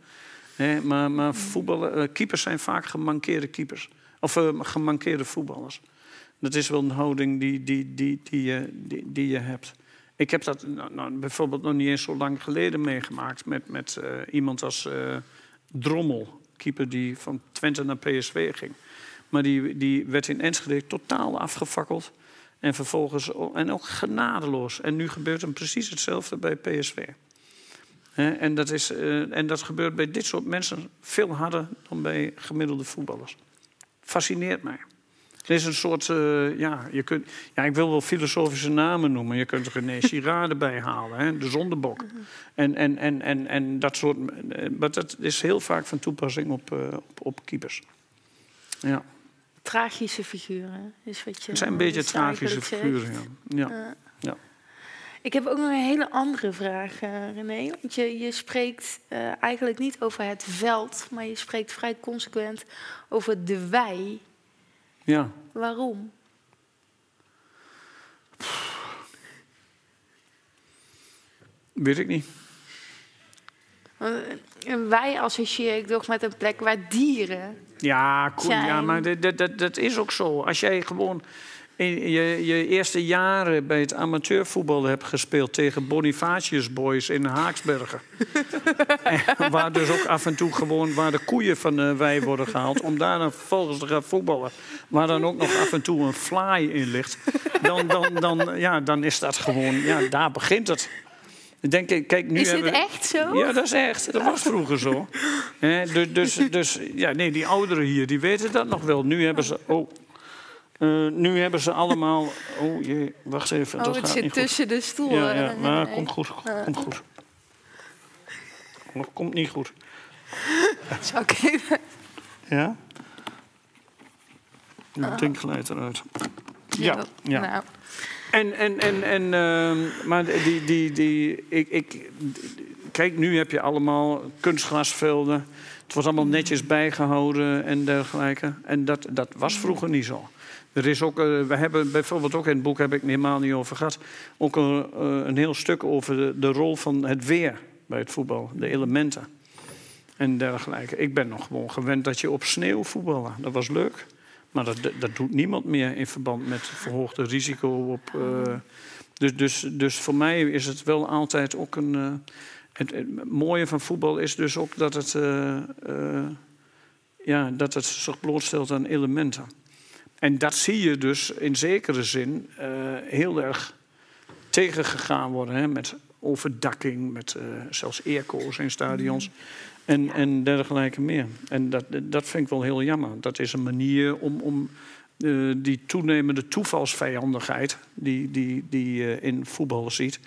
Maar maar uh, keepers zijn vaak gemankeerde keepers. Of uh, gemankeerde voetballers. Dat is wel een houding die, die, die, die, je, die, je hebt. Ik heb dat nou, nou, bijvoorbeeld nog niet eens zo lang geleden meegemaakt met, met iemand als Drommel, keeper die van Twente naar PSV ging. Maar die, die werd in Enschede totaal afgefakkeld. En vervolgens en ook genadeloos. En nu gebeurt hem precies hetzelfde bij PSV. En, dat is, uh, en dat gebeurt bij dit soort mensen veel harder dan bij gemiddelde voetballers. Fascineert mij. Er is een soort, uh, ja, je kunt, ja, ik wil wel filosofische namen noemen. Je kunt er René Girard erbij halen, hè, de zondebok. En, en, en, en, en dat soort, maar dat is heel vaak van toepassing op, uh, op, op keepers. Ja. Tragische figuren is wat je. Het zijn een beetje tragische figuren, ja. ja. ja. Ik heb ook nog een hele andere vraag, uh, René. Want je, je spreekt uh, eigenlijk niet over het veld, maar je spreekt vrij consequent over de wij. Ja. Waarom? Weet ik niet. En wij associeer ik toch met een plek waar dieren. Ja, cool, ja maar dat, dat, dat is ook zo. Als jij gewoon in je, je eerste jaren bij het amateurvoetbal hebt gespeeld tegen Bonifatius Boys in Haaksbergen. waar dus ook af en toe gewoon waar de koeien van de wei worden gehaald. Om daar dan vervolgens te gaan voetballen. Waar dan ook nog af en toe een fly in ligt. Dan, dan, dan, ja, dan is dat gewoon, ja, daar begint het. Ik denk, kijk, nu is dit echt zo? Ja, dat is echt. Dat was vroeger zo. dus, dus, dus ja, nee, die ouderen hier, die weten dat nog wel. Nu hebben ze... Oh, uh, nu hebben ze allemaal. Oh jee, wacht even. Oh, dat het gaat zit niet tussen goed. de stoelen. Ja, ja maar nee. komt goed. Komt goed. Komt niet goed. Even. Ja? Het ding glijdt eruit. Ja, ja. Nou. En, en, en, en uh, maar die, die, die, ik, ik, kijk, nu heb je allemaal kunstgrasvelden. Het wordt allemaal netjes bijgehouden en dergelijke. En dat, dat was vroeger niet zo. Er is ook, uh, we hebben bijvoorbeeld ook in het boek, heb ik helemaal niet over gehad, ook een, een heel stuk over de, rol van het weer bij het voetbal, de elementen en dergelijke. Ik ben nog gewoon gewend dat je op sneeuw voetballen. Dat was leuk, maar dat, dat doet niemand meer in verband met verhoogde risico op. Uh, dus, dus, dus voor mij is het wel altijd ook een. Het, het, mooie van voetbal is dus ook dat het, ja, dat het zich blootstelt aan elementen. En dat zie je dus in zekere zin uh, heel erg tegengegaan worden. Hè, met overdakking, met uh, zelfs airco's in stadions en, en dergelijke meer. En dat, dat vind ik wel heel jammer. Dat is een manier om, om uh, die toenemende toevalsvijandigheid die, die, die je in voetbal ziet...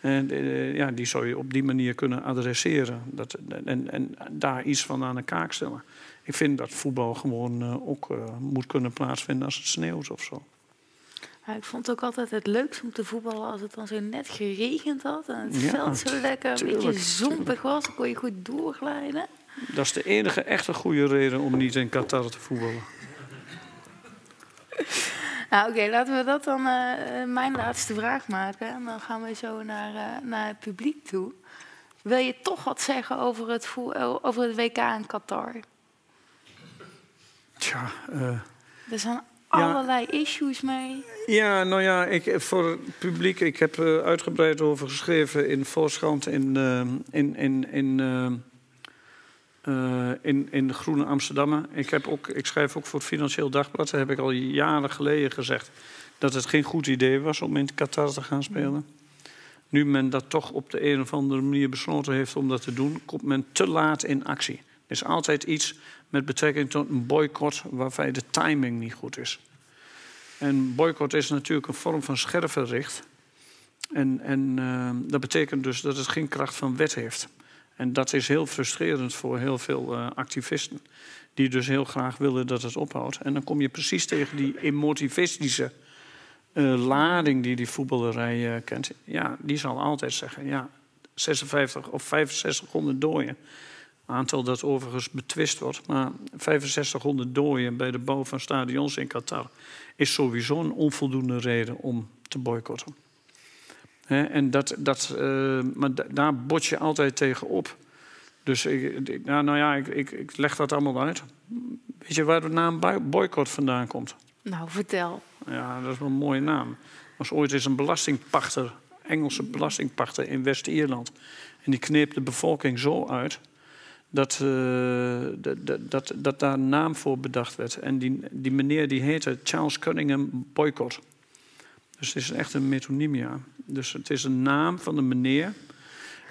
En, ja, die zou je op die manier kunnen adresseren. Dat, en, en daar iets van aan de kaak stellen. Ik vind dat voetbal gewoon uh, ook uh, moet kunnen plaatsvinden als het sneeuwt of zo. Ja, ik vond het ook altijd het leukst om te voetballen als het dan zo net geregend had. En het ja, veld zo lekker een tuurlijk, beetje zompig was. Dan kon je goed doorglijden. Dat is de enige echte goede reden om niet in Qatar te voetballen. Nou, oké, okay, laten we dat dan uh, mijn laatste vraag maken. En dan gaan we zo naar, uh, naar het publiek toe. Wil je toch wat zeggen over het, over het WK in Qatar? Tja, uh, er zijn allerlei ja, issues mee. Ja, nou ja, ik, voor het publiek, ik heb uh, uitgebreid over geschreven in Volkskrant, in, uh, in, in, in, in, in Groene Amsterdammer. Ik, heb ook, ik schrijf ook voor het Financieel Dagblad. Daar heb ik al jaren geleden gezegd dat het geen goed idee was om in Qatar te gaan spelen. Nu men dat toch op de een of andere manier besloten heeft om dat te doen, komt men te laat in actie. Er is altijd iets met betrekking tot een boycott waarbij de timing niet goed is. En boycott is natuurlijk een vorm van schervenricht. En, en uh, dat betekent dus dat het geen kracht van wet heeft. En dat is heel frustrerend voor heel veel uh, activisten. Die dus heel graag willen dat het ophoudt. En dan kom je precies tegen die emotivistische uh, lading die die voetballerij kent. Ja, die zal altijd zeggen, ja, 56 of 6500 doden aantal dat overigens betwist wordt. Maar 6500 doden bij de bouw van stadions in Qatar is sowieso een onvoldoende reden om te boycotten. en dat, dat, uh, maar daar bot je altijd tegen op. Dus ik, nou, nou ja, ik, ik, ik, leg dat allemaal uit. Weet je waar de naam boycott vandaan komt? Nou, vertel. Ja, dat is wel een mooie naam. was ooit eens een belastingpachter, Engelse belastingpachter in West-Ierland. En die kneep de bevolking zo uit dat, uh, dat, dat, dat daar een naam voor bedacht werd. En die, die meneer die heette Charles Cunningham Boycott. Dus het is echt een metonymia. Dus het is een naam van een meneer.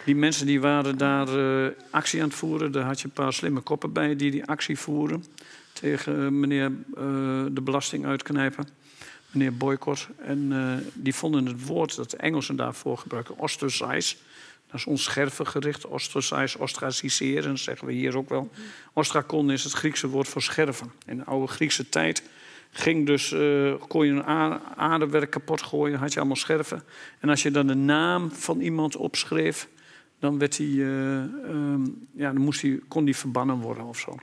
Die mensen die waren daar uh, actie aan het voeren. Daar had je een paar slimme koppen bij die die actie voeren. Tegen meneer uh, de belasting uitknijpen. Meneer Boycott. En die vonden het woord dat de Engelsen daarvoor gebruiken, ostracize dat is onscherven gericht, ostracize, ostraciseren, zeggen we hier ook wel. Ostrakon is het Griekse woord voor scherven. In de oude Griekse tijd ging dus, uh, kon je een aardewerk kapot gooien, had je allemaal scherven. En als je dan de naam van iemand opschreef, dan, werd die, uh, um, ja, dan moest die, kon die verbannen worden of zo.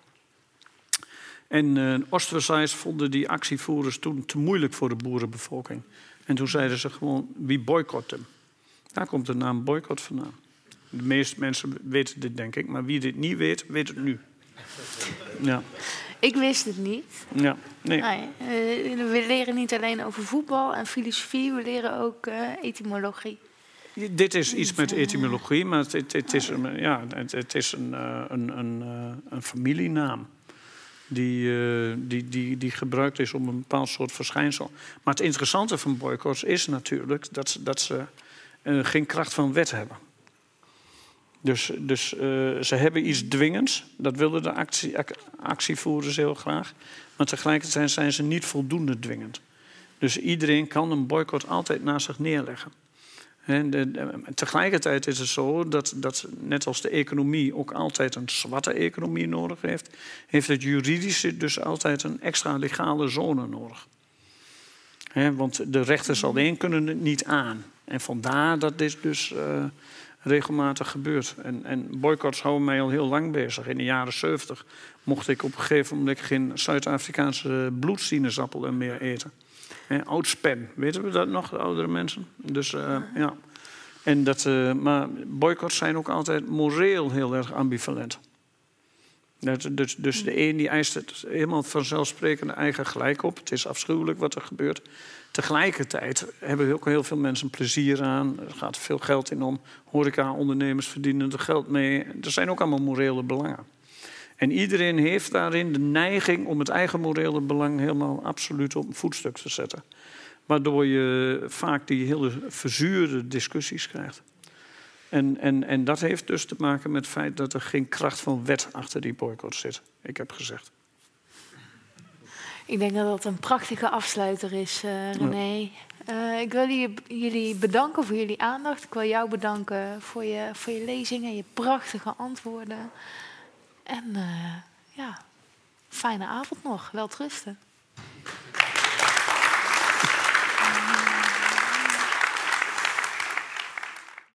En uh, vonden die actievoerders toen te moeilijk voor de boerenbevolking. En toen zeiden ze gewoon, wie boycott hem? Daar komt de naam boycott vandaan. De meeste mensen weten dit, denk ik. Maar wie dit niet weet, weet het nu. Ja. Ik wist het niet. Ja, nee. nee. Uh, we leren niet alleen over voetbal en filosofie, we leren ook uh, etymologie. Dit is iets met etymologie, maar het, het, is, een, ja, het, het is een, uh, een, een, een, familienaam. Die, die, die, die gebruikt is om een bepaald soort verschijnsel. Maar het interessante van boycotts is natuurlijk dat, dat ze geen kracht van wet hebben. Dus, dus uh, ze hebben iets dwingends, dat willen de actie, actievoerders heel graag. Maar tegelijkertijd zijn ze niet voldoende dwingend. Dus iedereen kan een boycott altijd naast zich neerleggen. En de, de, tegelijkertijd is het zo dat, dat, net als de economie ook altijd een zwarte economie nodig heeft, heeft het juridische dus altijd een extra legale zone nodig. He, want de rechters alleen kunnen het niet aan. En vandaar dat dit dus uh, regelmatig gebeurt. En, en boycotts houden mij al heel lang bezig. In de jaren 70 mocht ik op een gegeven moment geen Zuid-Afrikaanse bloedsinaasappelen meer eten. He, oud weten we dat nog, de oudere mensen? Dus uh, ja. En dat, uh, maar boycotts zijn ook altijd moreel heel erg ambivalent. Dat, dus, dus de een die eist het helemaal vanzelfsprekend eigen gelijk op. Het is afschuwelijk wat er gebeurt. Tegelijkertijd hebben ook heel veel mensen plezier aan. Er gaat veel geld in om. Horeca-ondernemers verdienen er geld mee. Er zijn ook allemaal morele belangen. En iedereen heeft daarin de neiging om het eigen morele belang helemaal absoluut op een voetstuk te zetten. Waardoor je vaak die hele verzuurde discussies krijgt. En, en, en dat heeft dus te maken met het feit dat er geen kracht van wet achter die boycott zit. Ik heb gezegd. Ik denk dat dat een prachtige afsluiter is, uh, René. Uh, ik wil jullie bedanken voor jullie aandacht. Ik wil jou bedanken voor je, voor je lezingen, je prachtige antwoorden. En uh, ja, fijne avond nog. Wel trusten.